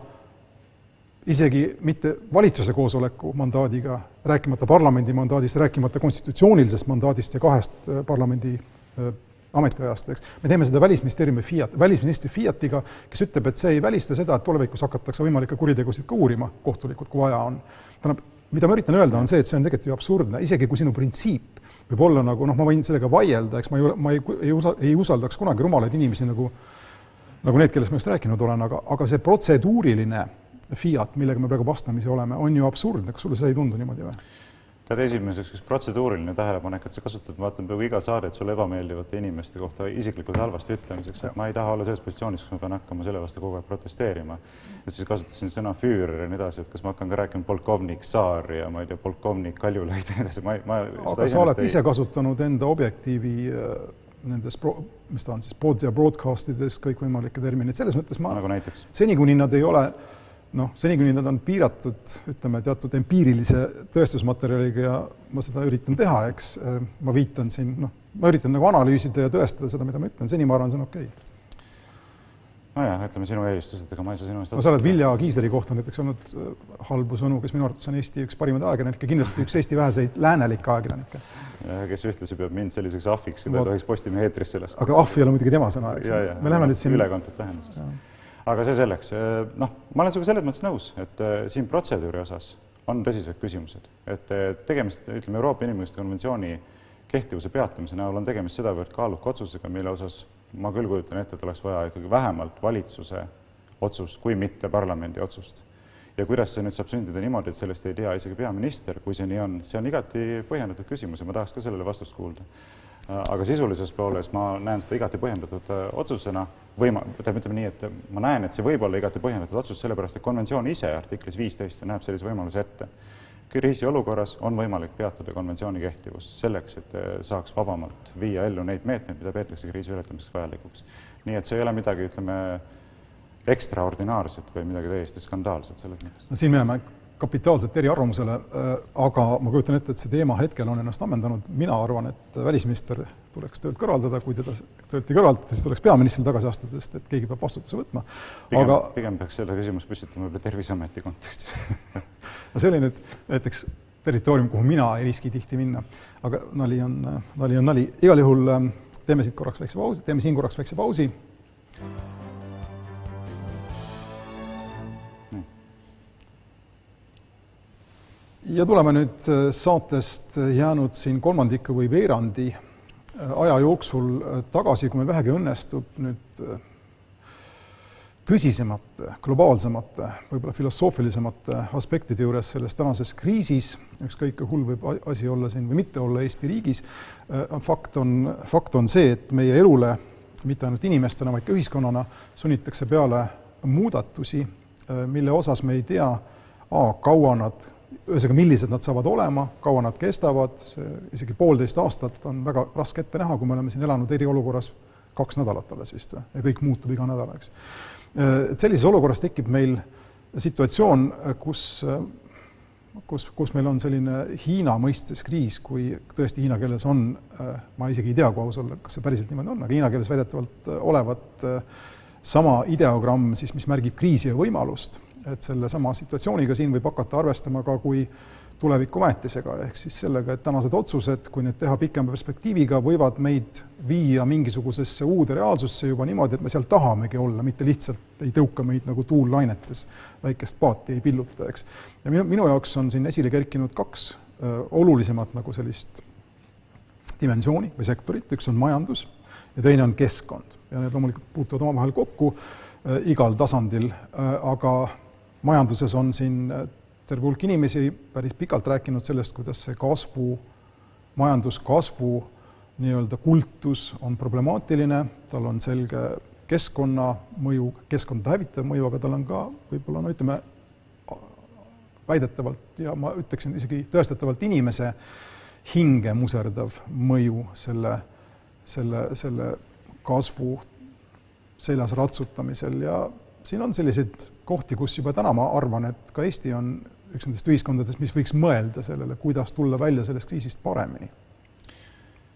isegi mitte valitsuse koosoleku mandaadiga, rääkimata parlamendi mandaadist, rääkimata konstitutsioonilisest mandaadist ja kahest äh, parlamendi äh, ametiajast, eks. me teeme seda Välisministeeriumi fiat, välisministri fiatiga, kes ütleb, et see ei välista seda, et tulevikus hakatakse võimalikke kuritegusid ka uurima kohtulikult, kui vaja on. tähendab, mida ma üritan öelda, on see, et see on tegelikult ju absurdne, isegi kui sinu printsiip võib olla nagu noh, ma võin sellega vaielda, eks ma ei, ma ei, ei usa-, ei usaldaks kunagi rumalaid inimesi nagu nagu need, kellest ma just rääkinud olen, aga, aga see protseduuriline fiat, millega me praegu vastamisi oleme, on ju absurdne, kas sulle see ei tundu niimoodi või? tead, esimeseks üks protseduuriline tähelepanek, et sa kasutad, ma vaatan peaaegu iga saadet sulle ebameeldivate inimeste kohta isiklikult halvasti ütlemiseks, et ma ei taha olla selles positsioonis, kus ma pean hakkama selle vastu kogu aeg protesteerima. ja siis kasutasin sõna füürer ja nii edasi, et kas ma hakkan ka rääkima polkovnik Saar ja ma ei tea, polkovnik Kaljulaid ja nii edasi, ma, ma aga sa oled ei... ise kasutanud enda objektiivi äh, nendes mis ta on siis, broadcast ides kõikvõimalikke termineid, selles mõttes ma nagu näiteks? seni, kuni nad ei ole noh, seni kuni nad on piiratud, ütleme, teatud empiirilise tõestusmaterjaliga ja ma seda üritan teha, eks, ma viitan siin, noh, ma üritan nagu analüüsida ja tõestada seda, mida ma ütlen, seni ma arvan, see on okei okay nojah, ütleme sinu eelistused, ega ma ei saa sinu eest no sa oled Vilja Kiisleri kohta näiteks olnud äh, halbu sõnu, kes minu arvates on Eesti üks parimaid ajakirjanikke, kindlasti üks Eesti väheseid läänelikke ajakirjanikke. kes ühtlasi peab mind selliseks ahviks, keda ei tohiks Postimehe eetris sellest. aga ahv ei ole muidugi tema sõna, eks. me läheme nüüd siin. ülekantud tähenduses. Aga see selleks, noh, ma olen sinuga selles mõttes nõus, et äh, siin protseduuri osas on tõsised küsimused, et äh, tegemist, ütleme Euroopa Inimõiguste Konventsiooni kehtivuse peatamise näol on tegemist sedavõrd kaaluka otsusega, mille osas ma küll kujutan ette, et oleks vaja ikkagi vähemalt valitsuse otsust, kui mitte parlamendi otsust. ja kuidas see nüüd saab sündida niimoodi, et sellest ei tea isegi peaminister, kui see nii on, see on igati põhjendatud küsimus ja ma tahaks ka sellele vastust kuulda. Aga sisulises pooles ma näen seda igati põhjendatud äh, otsusena või ma, tähendab, ütleme nii, et ma näen, et see võib olla igati põhjendatud otsus, sellepärast et konventsioon ise artiklis viisteist näeb sellise võimaluse ette kriisiolukorras on võimalik peatada konventsiooni kehtivus selleks, et saaks vabamalt viia ellu neid meetmeid, mida peetakse kriisi ületamiseks vajalikuks. nii et see ei ole midagi, ütleme, ekstraordinaarset või midagi täiesti skandaalset selles mõttes. no siin me jääme kapitaalselt eriarvamusele, äh, aga ma kujutan ette, et see teema hetkel on ennast ammendanud, mina arvan, et välisminister tuleks töölt kõrvaldada, kui teda töölt ei kõrvaldata, siis tuleks peaministril tagasi astuda, sest et keegi peab vastutuse võtma. aga pigem peaks selle küsimuse püstitama võib-olla Terviseameti kontekstis. No see oli nüüd näiteks territoorium, kuhu mina ei riski tihti minna, aga nali on, nali on nali, igal juhul ähm, teeme siit korraks väikse pausi, teeme siin korraks väikse pausi ja tuleme nüüd äh, saatest jäänud siin kolmandiku või veerandi äh, aja jooksul äh, tagasi, kui meil vähegi õnnestub nüüd tõsisemate, globaalsemate, võib-olla filosoofilisemate aspektide juures selles tänases kriisis, ükskõik kui hull võib asi olla siin või mitte olla Eesti riigis, fakt on, fakt on see, et meie elule mitte ainult inimestena, vaid ka ühiskonnana sunnitakse peale muudatusi, mille osas me ei tea, A, kaua nad ühesõnaga, millised nad saavad olema, kaua nad kestavad, isegi poolteist aastat on väga raske ette näha, kui me oleme siin elanud eriolukorras kaks nädalat alles vist või, ja kõik muutub iga nädal, eks. et sellises olukorras tekib meil situatsioon, kus, kus, kus meil on selline Hiina mõistes kriis, kui tõesti hiina keeles on, ma isegi ei tea, kui aus olla, kas see päriselt niimoodi on, aga hiina keeles väidetavalt olevat sama ideogramm siis, mis märgib kriisi ja võimalust et sellesama situatsiooniga siin võib hakata arvestama ka kui tulevikuväetisega, ehk siis sellega, et tänased otsused, kui need teha pikema perspektiiviga, võivad meid viia mingisugusesse uude reaalsusse juba niimoodi, et me seal tahamegi olla, mitte lihtsalt ei tõuka meid nagu tuul lainetes, väikest paati ei pilluta, eks. ja minu, minu jaoks on siin esile kerkinud kaks öö, olulisemat nagu sellist dimensiooni või sektorit, üks on majandus ja teine on keskkond. Ja need loomulikult puutuvad omavahel kokku äh, igal tasandil äh,, aga majanduses on siin äh, terve hulk inimesi päris pikalt rääkinud sellest, kuidas see kasvu, majanduskasvu nii-öelda kultus on problemaatiline, tal on selge keskkonnamõju, keskkonda hävitav mõju, aga tal on ka võib-olla no ütleme, väidetavalt ja ma ütleksin isegi tõestatavalt inimese hinge muserdav mõju selle, selle, selle kasvu seljas ratsutamisel ja siin on selliseid kohti, kus juba täna ma arvan, et ka Eesti on üks nendest ühiskondadest, mis võiks mõelda sellele, kuidas tulla välja sellest kriisist paremini.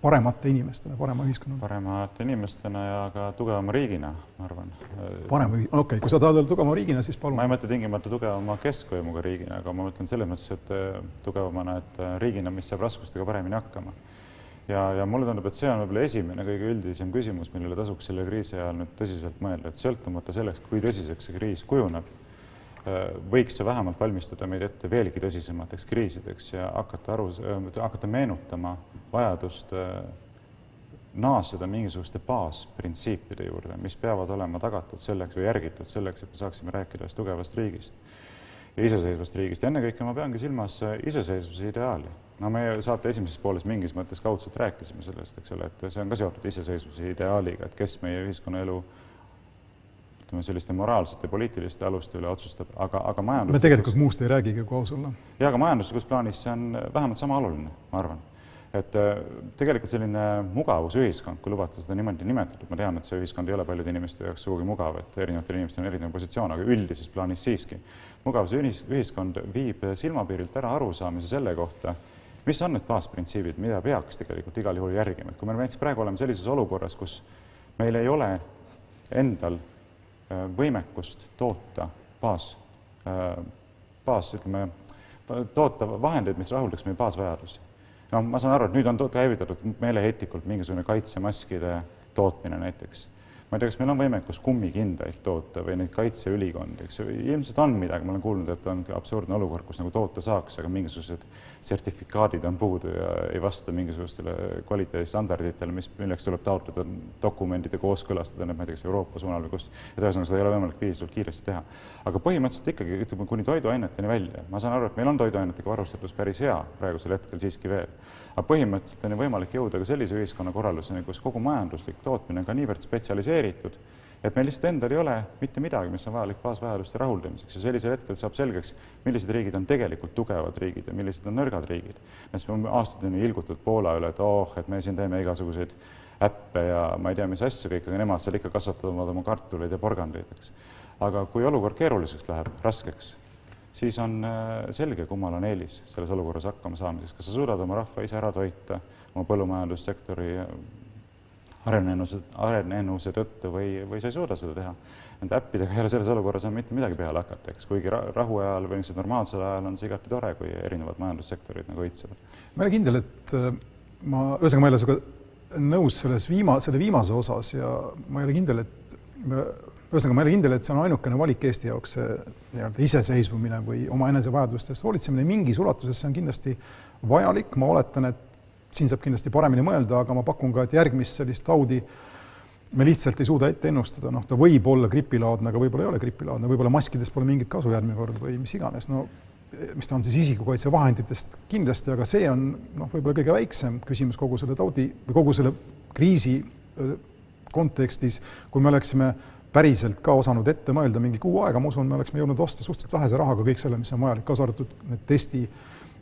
paremate inimestena, parema ühiskonnana. paremate inimestena ja ka tugevama riigina, ma arvan. parema, okei okay,, kui sa tahad öelda tugevama riigina, siis palun. ma ei mõtle tingimata tugevama keskvõimuga riigina, aga ma mõtlen selles mõttes, et eh, tugevamana, et eh, riigina, mis saab raskustega paremini hakkama ja, ja mulle tundub, et see on võib-olla esimene kõige üldisem küsimus, millele tasuks selle kriisi ajal nüüd tõsiselt mõelda, et sõltumata sellest, kui tõsiseks see kriis kujuneb, äh, võiks see vähemalt valmistada meid ette veelgi tõsisemateks kriisideks ja hakata aru, äh, hakata meenutama vajadust äh, naaseda mingisuguste baasprintsiipide juurde, mis peavad olema tagatud selleks või järgitud selleks, et me saaksime rääkida ühest tugevast riigist ja iseseisvast riigist ja ennekõike ma peangi silmas iseseisvuse ideaali no me saate esimeses pooles mingis mõttes kaudselt rääkisime sellest, eks ole, et see on ka seotud iseseisvuse ideaaliga, et kes meie ühiskonnaelu ütleme, selliste moraalsete, poliitiliste aluste üle otsustab, aga, aga majandus me tegelikult muust ei räägigi, kui aus olla. jaa, aga majanduslikus plaanis see on vähemalt sama oluline, ma arvan. Et äh, tegelikult selline mugavusühiskond, kui lubate seda niimoodi nimetada, ma tean, et see ühiskond ei ole paljude inimeste jaoks sugugi mugav, et erinevatel inimestel on erinev positsioon, aga üldises plaanis siiski. mugavusühiskond viib silmapiirilt ära arusaamise selle kohta, mis on need baasprintsiibid, mida peaks tegelikult igal juhul järgima, et kui me näiteks praegu oleme sellises olukorras, kus meil ei ole endal äh, võimekust toota baas, äh, baas, ütleme, toota vahendeid, mis rahuldaks meie baasvajadusi no ma saan aru, et nüüd on käivitatud meeleheitlikult mingisugune kaitsemaskide tootmine näiteks ma ei tea, kas meil on võimekus kummikindaid toota või neid kaitseülikondi, eks ju, ilmselt on midagi, ma olen kuulnud, et on absurdne olukord, kus nagu toota saaks, aga mingisugused sertifikaadid on puudu ja ei vasta mingisugustele kvaliteedistandarditele, mis, milleks tuleb taotleda dokumendid ja kooskõlastada need, ma ei tea, kas Euroopa suunal või kust, et ühesõnaga seda ei ole võimalik piisavalt kiiresti teha. aga põhimõtteliselt ikkagi, ütleme kuni toiduaineteni välja, ma saan aru, et meil on toiduainetega varustatus päris hea praegusel hetkel siiski veel. Aga põhimõtteliselt on ju võimalik jõuda ka sellise ühiskonnakorralduseni, kus kogu majanduslik tootmine on ka niivõrd spetsialiseeritud, et meil lihtsalt endal ei ole mitte midagi, mis on vajalik baasvajaduste rahuldamiseks ja sellisel hetkel saab selgeks, millised riigid on tegelikult tugevad riigid ja millised on nõrgad riigid. me oleme aastateni ilgutud Poola üle, et oh, et me siin teeme igasuguseid äppe ja ma ei tea, mis asju kõik, aga nemad seal ikka kasvatavad oma kartuleid ja porgandeid, eks. aga kui olukord keeruliseks läheb, raskeks, siis on äh, selge, kummal on eelis selles olukorras hakkama saamiseks, kas sa suudad oma rahva ise ära toita oma põllumajandussektori arenenuse, arenenuse tõttu või, või sa ei suuda seda teha. Nende äppidega ei ole selles olukorras enam mitte midagi peale hakata, eks, kuigi rahuajal või niisugusel normaalsel ajal on see igati tore, kui erinevad majandussektorid nagu õitsevad. ma olen kindel, et äh, ma, ühesõnaga ma ei ole sinuga nõus selles viima-, selle viimase osas ja ma ei ole kindel, et ühesõnaga, ma ei ole kindel, et see on ainukene valik Eesti jaoks, see nii-öelda iseseisvumine või oma enesevajaduse eest hoolitsemine, mingis ulatuses see on kindlasti vajalik, ma oletan, et siin saab kindlasti paremini mõelda, aga ma pakun ka, et järgmist sellist taudi me lihtsalt ei suuda ette ennustada, noh, ta võib olla gripilaadne, aga võib-olla ei ole gripilaadne, võib-olla maskidest pole mingit kasu järgmine kord või mis iganes, no mis ta on siis isikukaitsevahenditest? Kindlasti, aga see on noh, võib-olla kõige väiksem küsimus kogu selle taudi või kogu selle kriisi kontekstis, kui me oleksime päriselt ka osanud ette mõelda mingi kuu aega, ma usun, me oleksime jõudnud osta suhteliselt vähese rahaga kõik selle, mis on vajalik, kaasa arvatud need testi,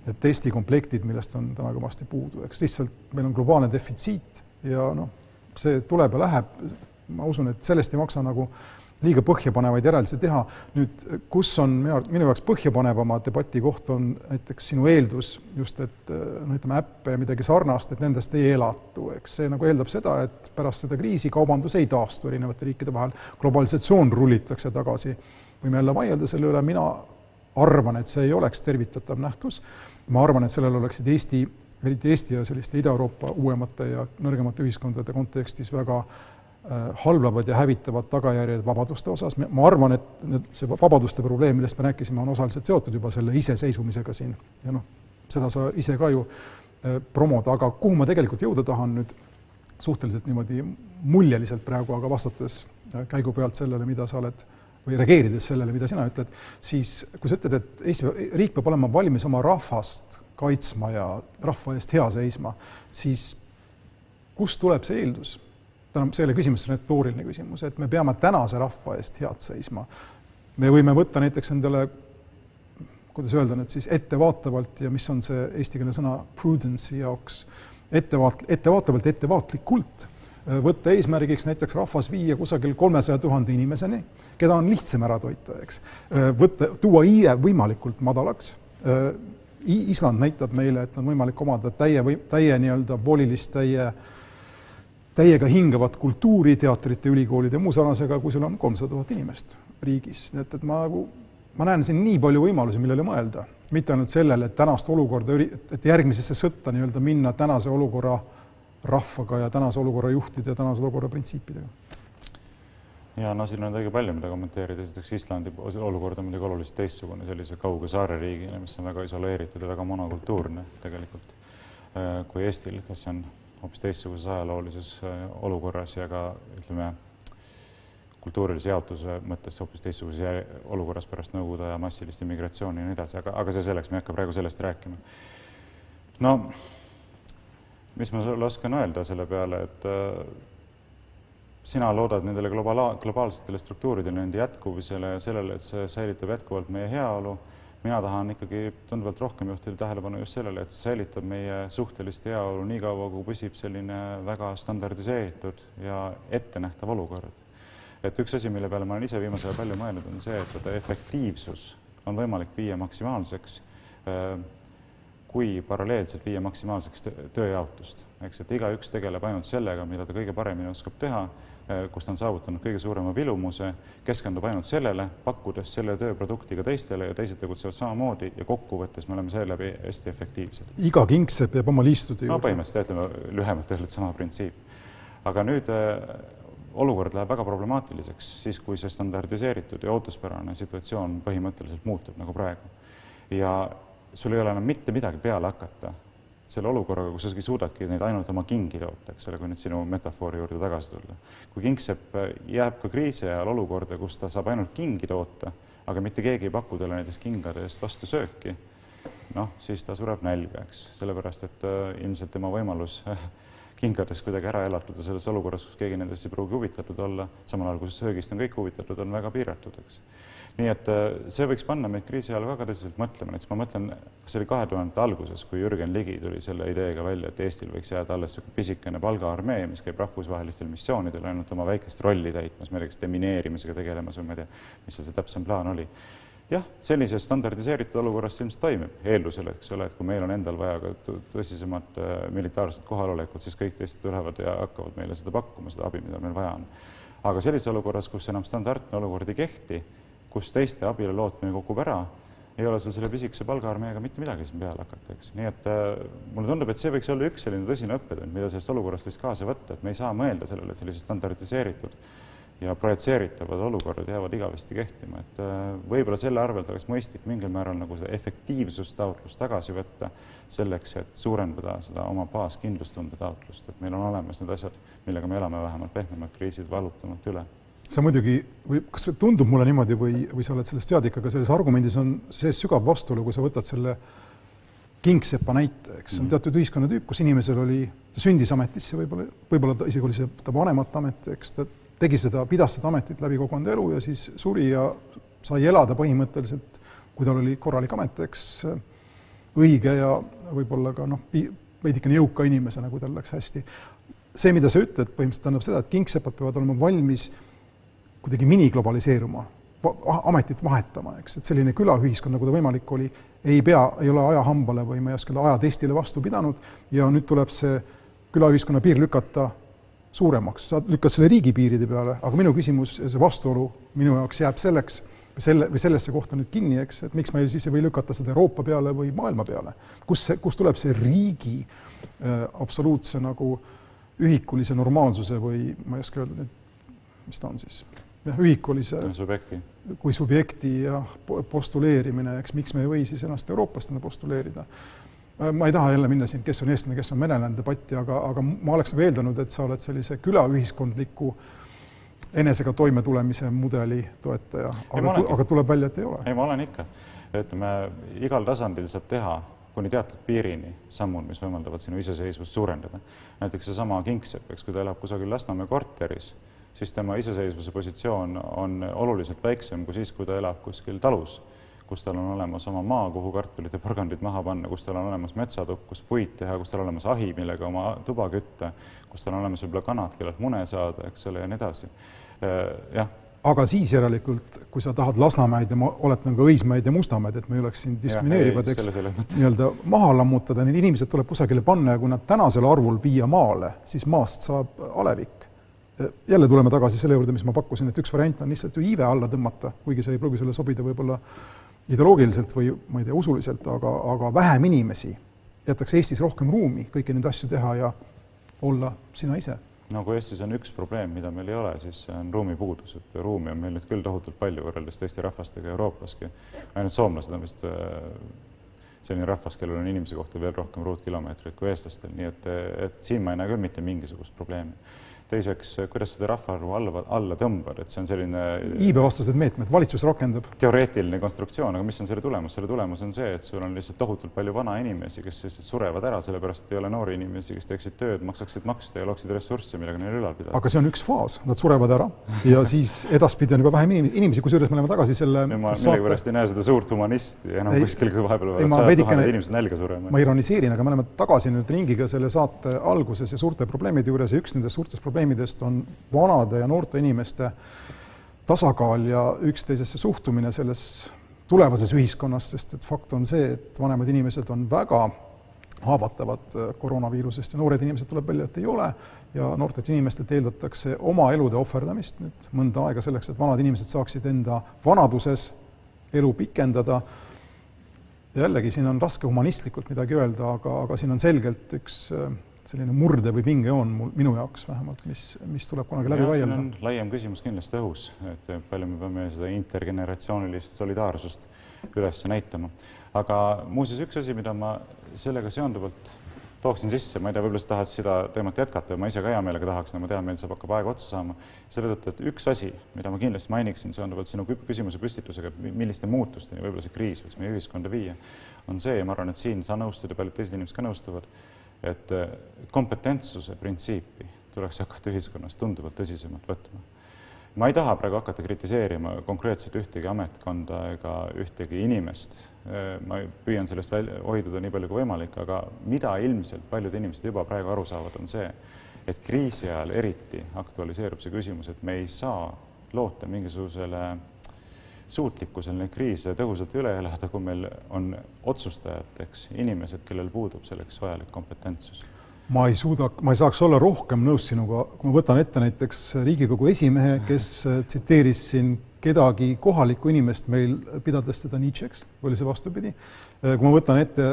need testikomplektid, millest on täna kõvasti puudu, eks lihtsalt meil on globaalne defitsiit ja noh, see tuleb ja läheb, ma usun, et sellest ei maksa nagu liiga põhjapanevaid järeldusi teha. nüüd, kus on minu, minu jaoks põhjapanevama debati koht, on näiteks sinu eeldus just, et noh, ütleme äppe ja midagi sarnast, et nendest ei elatu, eks see nagu eeldab seda, et pärast seda kriisi kaubandus ei taastu erinevate riikide vahel, globalisatsioon rullitakse tagasi. võime jälle vaielda selle üle, mina arvan, et see ei oleks tervitatav nähtus. ma arvan, et sellel oleksid Eesti, eriti Eesti ja selliste Ida-Euroopa uuemate ja nõrgemate ühiskondade kontekstis väga Äh, halvavad ja hävitavad tagajärjed vabaduste osas, ma arvan, et need, see vabaduste probleem, millest me rääkisime, on osaliselt seotud juba selle iseseisvumisega siin. Ja noh, seda sa ise ka ju äh, promoda, aga kuhu ma tegelikult jõuda tahan nüüd? Suhteliselt niimoodi muljeliselt praegu, aga vastates äh, käigu pealt sellele, mida sa oled või reageerides sellele, mida sina ütled, siis kui sa ütled, et Eesti riik peab olema valmis oma rahvast kaitsma ja rahva eest hea seisma, siis kust tuleb see eeldus? tähendab, see ei ole küsimus, see on retooriline küsimus, et me peame tänase rahva eest head seisma. me võime võtta näiteks endale, kuidas öelda nüüd siis, ettevaatavalt ja mis on see eestikeelne sõna prudence'i jaoks, ettevaat-, ettevaatavalt, ettevaatlikult võtta eesmärgiks näiteks rahvas viia kusagil kolmesaja tuhande inimeseni, keda on lihtsam ära toita, eks. võtta, tuua iive võimalikult madalaks. Island näitab meile, et on võimalik omada täie või täie nii-öelda volilist, täie äh, täiega hingavat kultuuri teatrite, ülikoolide ja muu sarnasega, kui sul on kolmsada tuhat inimest riigis, nii et, et ma nagu, ma näen siin nii palju võimalusi, millele mõelda, mitte ainult sellele, et tänast olukorda, et järgmisesse sõtta nii-öelda minna tänase olukorra rahvaga ja tänase olukorra juhtide ja tänase olukorra printsiipidega. ja no siin on õige palju, mida kommenteerida, esiteks Islandi olukord on muidugi oluliselt teistsugune sellise kauge saareriigina, mis on väga isoleeritud ja väga monokultuurne tegelikult äh, kui Eestil, kes on hoopis teistsuguses ajaloolises äh, olukorras ja ka ütleme, kultuurilise jaotuse mõttes hoopis teistsuguses olukorras pärast Nõukogude aja massilist immigratsiooni ja nii edasi, aga, aga see selleks, me ei hakka praegu sellest rääkima. no mis ma sulle oskan öelda selle peale, et äh, sina loodad nendele globaala-, globaalsetele struktuuridele, nende jätkuvusele ja sellele, et see säilitab jätkuvalt meie heaolu mina tahan ikkagi tunduvalt rohkem juhtida tähelepanu just sellele, et see säilitab meie suhtelist heaolu nii kaua, kui püsib selline väga standardiseeritud ja ettenähtav olukord. et üks asi, mille peale ma olen ise viimasel ajal palju mõelnud, on see, et efektiivsus on võimalik viia maksimaalseks äh, kui paralleelselt viia maksimaalseks tööjaotust, eks, et igaüks tegeleb ainult sellega, mida ta kõige paremini oskab teha, eh, kus ta on saavutanud kõige suurema vilumuse, keskendub ainult sellele, pakkudes selle tööprodukti ka teistele ja teised tegutsevad samamoodi ja kokkuvõttes me oleme seeläbi hästi efektiivsed. iga kingsepp jääb oma liistude juurde. no põhimõtteliselt ütleme lühemalt öeldes sama printsiip. aga nüüd äh, olukord läheb väga problemaatiliseks siis, kui see standardiseeritud ja ootuspärane situatsioon põhimõtteliselt muutub nagu praegu. ja sul ei ole enam mitte midagi peale hakata selle olukorraga, kus sa suudadki neid ainult oma kingi toota, eks ole, kui nüüd sinu metafoori juurde tagasi tulla. kui kingsepp jääb ka kriisi ajal olukorda, kus ta saab ainult kingi toota, aga mitte keegi ei paku talle näiteks kingade eest vastu sööki, noh, siis ta sureb nälga, eks, sellepärast et äh, ilmselt tema võimalus kingades kuidagi ära elatuda selles olukorras, kus keegi nendest ei pruugi huvitatud olla, samal ajal kui söögist on kõik huvitatud, on väga piiratud, eks nii et äh, see võiks panna meid kriisi ajal väga tõsiselt mõtlema, näiteks ma mõtlen, see oli kahe tuhandete alguses, kui Jürgen Ligi tuli selle ideega välja, et Eestil võiks jääda alles niisugune pisikene palgaarmee, mis käib rahvusvahelistel missioonidel ainult oma väikest rolli täitmas, ma ei tea, kas demineerimisega tegelemas või ma ei tea, mis seal see täpsem plaan oli. jah, sellises standardiseeritud olukorras see ilmselt toimib, eeldusel, eks ole, et kui meil on endal vaja ka tõsisemat äh, militaarset kohalolekut, siis kõik teised tulevad ja hakkavad meile seda pakkuma, seda abi, mida meil vaja on. aga sellises olukorras, kus enam standardne olukord ei kehti kus teiste abile lootmine kukub ära, ei ole sul selle pisikese palgaarmeega mitte midagi siin peale hakata, eks. nii et äh, mulle tundub, et see võiks olla üks selline tõsine õppetund, mida sellest olukorrast võiks kaasa võtta, et me ei saa mõelda sellele, et sellised standardiseeritud ja projitseeritavad olukorrad jäävad igavesti kehtima, et äh, võib-olla selle arvelt oleks mõistlik mingil määral nagu seda efektiivsustaotlust tagasi võtta, selleks et suurendada seda oma baaskindlustunde taotlust, et meil on olemas need asjad, millega me elame vähemalt pehmemad kriisid valutamalt üle sa muidugi või kas tundub mulle niimoodi või, või sa oled sellest teadlik, aga selles argumendis on sees sügav vastuolu, kui sa võtad selle kingsepa näite, eks see on mhm. teatud ühiskonnatüüp, kus inimesel oli, ta sündis ametisse võib-olla, võib-olla ta isegi oli see ta vanemate amet, eks ta tegi seda, pidas seda ametit läbi kogu enda elu ja siis suri ja sai elada põhimõtteliselt, kui tal oli korralik amet, eks õige ja võib-olla ka noh, veidikene jõuka inimesena, kui tal läks hästi. see, mida sa ütled, põhimõtteliselt tähendab seda, et kingsepad peavad olema valmis kuidagi miniglobaliseeruma, ametit vahetama, eks, et selline külaühiskond, nagu ta võimalik oli, ei pea, ei ole ajahambale või ma ei oska öelda, ajatestile vastu pidanud. Ja nüüd tuleb see külaühiskonna piir lükata suuremaks, sa lükkad selle riigipiiride peale, aga minu küsimus ja see vastuolu minu jaoks jääb selleks, või selle, või sellesse kohta nüüd kinni, eks, et miks me siis ei või lükata seda Euroopa peale või maailma peale. kus see, kust tuleb see riigi äh, absoluutse nagu ühikulise normaalsuse või ma ei oska öelda nüüd, mis ta on siis jah, ühikulise subjekti. kui subjekti ja postuleerimine, eks miks me ei või siis ennast eurooplastena postuleerida. Ma ei taha jälle minna siin, kes on eestlane, kes on venelane debatti, aga, aga ma oleks nagu eeldanud, et sa oled sellise külaühiskondliku enesega toimetulemise mudeli toetaja, aga, aga tuleb välja, et ei ole. ei, ma olen ikka. ütleme, igal tasandil saab teha kuni teatud piirini sammud, mis võimaldavad sinu iseseisvust suurendada. näiteks seesama kingsepp, eks, kui ta elab kusagil Lasnamäe korteris siis tema iseseisvuse positsioon on oluliselt väiksem kui siis, kui ta elab kuskil talus, kus tal on olemas oma maa, kuhu kartulid ja porgandid maha panna, kus tal on olemas metsatukk, kus puid teha, kus tal on olemas ahi, millega oma tuba kütta, kus tal on olemas võib-olla kanad, kellelt mune saada, eks ole, ja nii edasi. Äh, jah. Aga siis järelikult, kui sa tahad Lasnamäed ja ma oletan ka Õismäed ja Mustamäed, et me ei oleks siin diskrimineerivad, eks, nii-öelda maha lammutada, need inimesed tuleb kusagile panna ja kui nad tänasel arvul viia maale, siis maast saab alevik jälle tuleme tagasi selle juurde, mis ma pakkusin, et üks variant on lihtsalt ju iive alla tõmmata, kuigi see ei pruugi sulle sobida võib-olla ideoloogiliselt või ma ei tea, usuliselt, aga, aga vähem inimesi jätaks Eestis rohkem ruumi kõiki neid asju teha ja olla sina ise. no kui Eestis on üks probleem, mida meil ei ole, siis see on ruumipuudus, et ruumi on meil nüüd küll tohutult palju võrreldes teiste rahvastega Euroopaski. ainult soomlased on vist äh, selline rahvas, kellel on inimese kohta veel rohkem ruutkilomeetreid kui eestlastel, nii et, et siin ma ei näe küll mitte mingisugust probleemi teiseks, kuidas seda rahvaarvu alla, alla tõmbad, et see on selline iibevastased meetmed, valitsus rakendab. teoreetiline konstruktsioon, aga mis on selle tulemus? selle tulemus on see, et sul on lihtsalt tohutult palju vanainimesi, kes lihtsalt surevad ära, sellepärast et ei ole noori inimesi, kes teeksid tööd, maksaksid makse ja looksid ressursse, millega neil ülal pidada. aga see on üks faas, nad surevad ära ja siis edaspidi on juba vähem inimesi, kusjuures me oleme tagasi selle ma millegipärast ei näe seda suurt humanisti enam ei, kuskil, kui vahepeal võivad sajad tuhanded inimesed nälga surema. ma ironiseerin, aga me oleme tagasi nüüd ringiga selle saate alguses ja suurte probleemide juures ja üks nendest suurtest probleemidest probleemidest on vanade ja noorte inimeste tasakaal ja üksteisesse suhtumine selles tulevases ühiskonnas, sest et fakt on see, et vanemad inimesed on väga haavatavad koroonaviirusest ja noored inimesed tuleb välja, et ei ole ja noortelt inimestelt eeldatakse oma elude ohverdamist nüüd mõnda aega selleks, et vanad inimesed saaksid enda vanaduses elu pikendada. jällegi, siin on raske humanistlikult midagi öelda, aga, aga siin on selgelt üks selline murde- või pingejoon mul, minu jaoks vähemalt, mis, mis tuleb kunagi läbi vaielda. laiem küsimus kindlasti õhus, et palju me peame seda intergeneratsioonilist solidaarsust üles näitama. aga muuseas, üks asi, mida ma sellega seonduvalt tooksin sisse, ma ei tea, võib-olla sa tahad seda teemat jätkata ja ma ise ka hea meelega tahaks, ma tean, meil saab, hakkab aeg otsa saama. selle tõttu, et üks asi, mida ma kindlasti mainiksin seonduvalt sinu küsimuse püstitusega, milliste muutusteni võib-olla see kriis võiks meie ühiskonda viia, on see ja ma arvan, et siin sa nõustud ja paljud teised inimesed ka nõustuvad et äh, kompetentsuse printsiipi tuleks hakata ühiskonnas tunduvalt tõsisemalt võtma. ma ei taha praegu hakata kritiseerima konkreetselt ühtegi ametkonda ega ühtegi inimest. Äh, ma püüan sellest välja hoiduda nii palju kui võimalik, aga mida ilmselt paljud inimesed juba praegu aru saavad, on see, et kriisi ajal eriti aktualiseerub see küsimus, et me ei saa loota mingisugusele suutlikkusel neid kriise tõhusalt üle elada, kui meil on otsustajateks inimesed, kellel puudub selleks vajalik kompetentsus ma ei suuda, ma ei saaks olla rohkem nõus sinuga, kui ma võtan ette näiteks Riigikogu esimehe, kes tsiteeris siin kedagi kohalikku inimest meil, pidades teda Nietzsche'ks, oli see vastupidi. kui ma võtan ette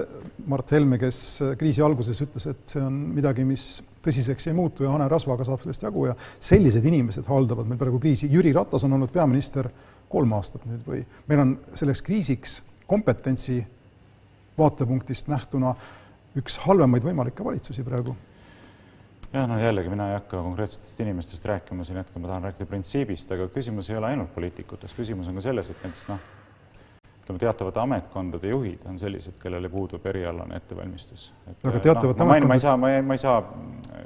Mart Helme, kes kriisi alguses ütles, et see on midagi, mis tõsiseks ei muutu ja hanerasvaga saab sellest jagu ja sellised inimesed haldavad meil praegu kriisi. Jüri Ratas on olnud peaminister kolm aastat nüüd või meil on selleks kriisiks kompetentsi vaatepunktist nähtuna üks halvemaid võimalikke valitsusi praegu. jah, no jällegi mina ei hakka konkreetsetest inimestest rääkima siin hetkel, ma tahan rääkida printsiibist, aga küsimus ei ole ainult poliitikutes, küsimus on ka selles, et näiteks noh, ütleme, teatavate ametkondade juhid on sellised, kellel puudub erialane ettevalmistus. aga teatavate no, ametkondade... ma ei saa, ma ei, ma ei saa,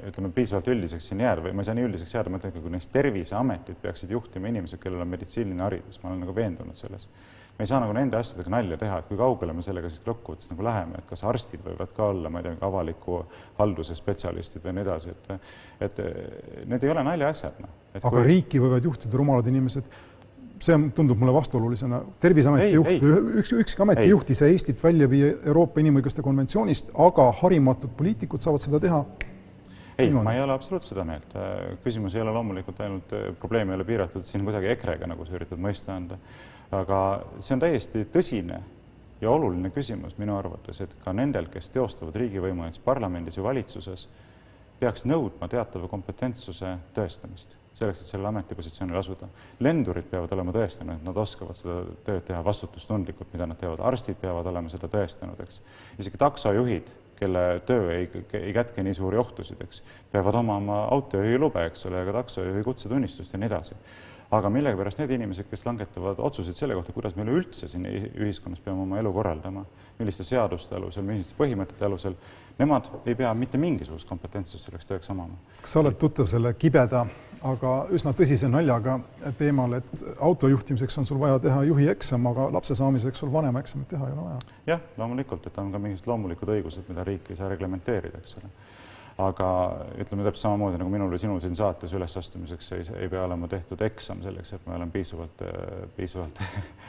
ütleme, piisavalt üldiseks siin jääda või ma ei saa nii üldiseks jääda, ma ütlen, kui neist terviseametit peaksid juhtima inimesed, kellel on meditsiiniline haridus, ma olen nagu veendunud selles. me ei saa nagu nende asjadega nalja teha, et kui kaugele me sellega siis kokkuvõttes nagu läheme, et kas arstid võivad ka olla, ma ei tea, avaliku halduse spetsialistid või nii edasi, et et need ei ole naljaasjad, noh. aga kui... riiki võivad juhtida rumalad inimesed see on, tundub mulle vastuolulisena. terviseameti juht või üks, ükski ameti ei. juht ei saa Eestit välja viia Euroopa Inimõiguste konventsioonist, aga harimatud poliitikud saavad seda teha. ei, ma ei ole absoluutselt seda meelt. küsimus ei ole loomulikult ainult, probleem ei ole piiratud siin kuidagi EKRE-ga, nagu sa üritad mõista anda. aga see on täiesti tõsine ja oluline küsimus minu arvates, et ka nendel, kes teostavad riigivõimu näiteks parlamendis või valitsuses, peaks nõudma teatava kompetentsuse tõestamist selleks, et sellele ametipositsioonile asuda. lendurid peavad olema tõestanud, et nad oskavad seda tööd teha vastutustundlikult, mida nad teevad, arstid peavad olema seda tõestanud, eks. isegi taksojuhid, kelle töö ei, ei kätke nii suuri ohtusid, eks, peavad omama autojuhilube, eks ole, ja ka taksojuhi kutsetunnistust ja nii edasi aga millegipärast need inimesed, kes langetavad otsuseid selle kohta, kuidas me üleüldse siin ühiskonnas peame oma elu korraldama, milliste seaduste alusel, milliste põhimõtete alusel, nemad ei pea mitte mingisugust kompetentsust selleks tööks omama. kas sa oled tuttav selle kibeda, aga üsna tõsise naljaga teemal, et auto juhtimiseks on sul vaja teha juhieksam, aga lapse saamiseks sul vanemaeksamit teha ei ole vaja? jah, loomulikult, et on ka mingisugused loomulikud õigused, mida riik ei saa reglementeerida, eks ole aga ütleme täpselt samamoodi nagu minul või sinul siin saates ülesastumiseks ei, ei pea olema tehtud eksam selleks, et ma olen piisavalt, piisavalt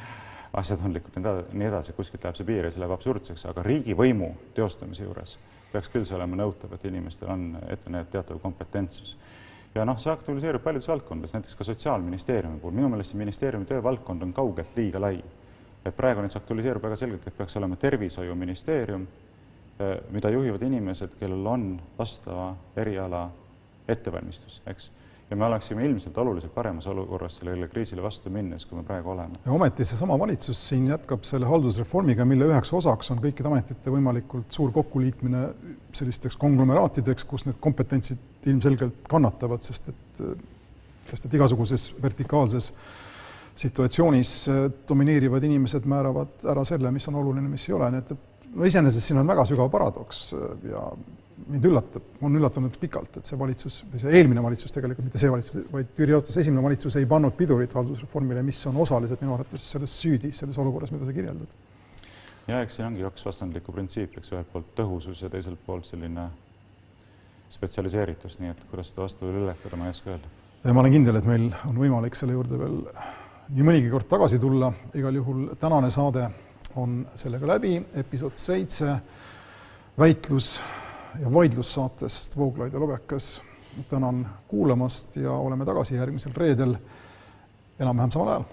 asjatundlikud ja nii edasi, kuskilt läheb see piir ja see läheb absurdseks, aga riigivõimu teostamise juures peaks küll see olema nõutav, et inimestel on ette näidata teatav kompetentsus. ja noh, see aktualiseerub paljudes valdkondades, näiteks ka Sotsiaalministeeriumi puhul, minu meelest see ministeeriumi töövaldkond on kaugelt liiga lai. et praegu see aktualiseerub väga selgelt, et peaks olema tervishoiuministeerium Äh, mida juhivad inimesed, kellel on vastava eriala ettevalmistus, eks. Ja me oleksime ilmselt oluliselt paremas olukorras sellele kriisile vastu minnes, kui me praegu oleme. ja ometi seesama valitsus siin jätkab selle haldusreformiga, mille üheks osaks on kõikide ametite võimalikult suur kokkuliitmine sellisteks konglomeraatideks, kus need kompetentsid ilmselgelt kannatavad, sest et, sest et igasuguses vertikaalses situatsioonis domineerivad inimesed määravad ära selle, mis on oluline, mis ei ole, nii et, et no iseenesest siin on väga sügav paradoks ja mind üllatab, on üllatanud pikalt, et see valitsus või see eelmine valitsus tegelikult, mitte see valitsus, vaid Jüri Ratase esimene valitsus ei pannud pidurit haldusreformile, mis on osaliselt minu arvates selles süüdi, selles olukorras, mida sa kirjeldad. ja eks siin ongi kaks vastandlikku printsiipi, eks ühelt poolt tõhusus ja teiselt poolt selline spetsialiseeritus, nii et kuidas seda vastuolu ületada, ma ei oska öelda. ma olen kindel, et meil on võimalik selle juurde veel nii mõnigi kord tagasi tulla, igal juhul tänane saade on sellega läbi, episood seitse, väitlus ja vaidlussaatest Vooglaid ja Lobekas. tänan kuulamast ja oleme tagasi järgmisel reedel enam-vähem samal ajal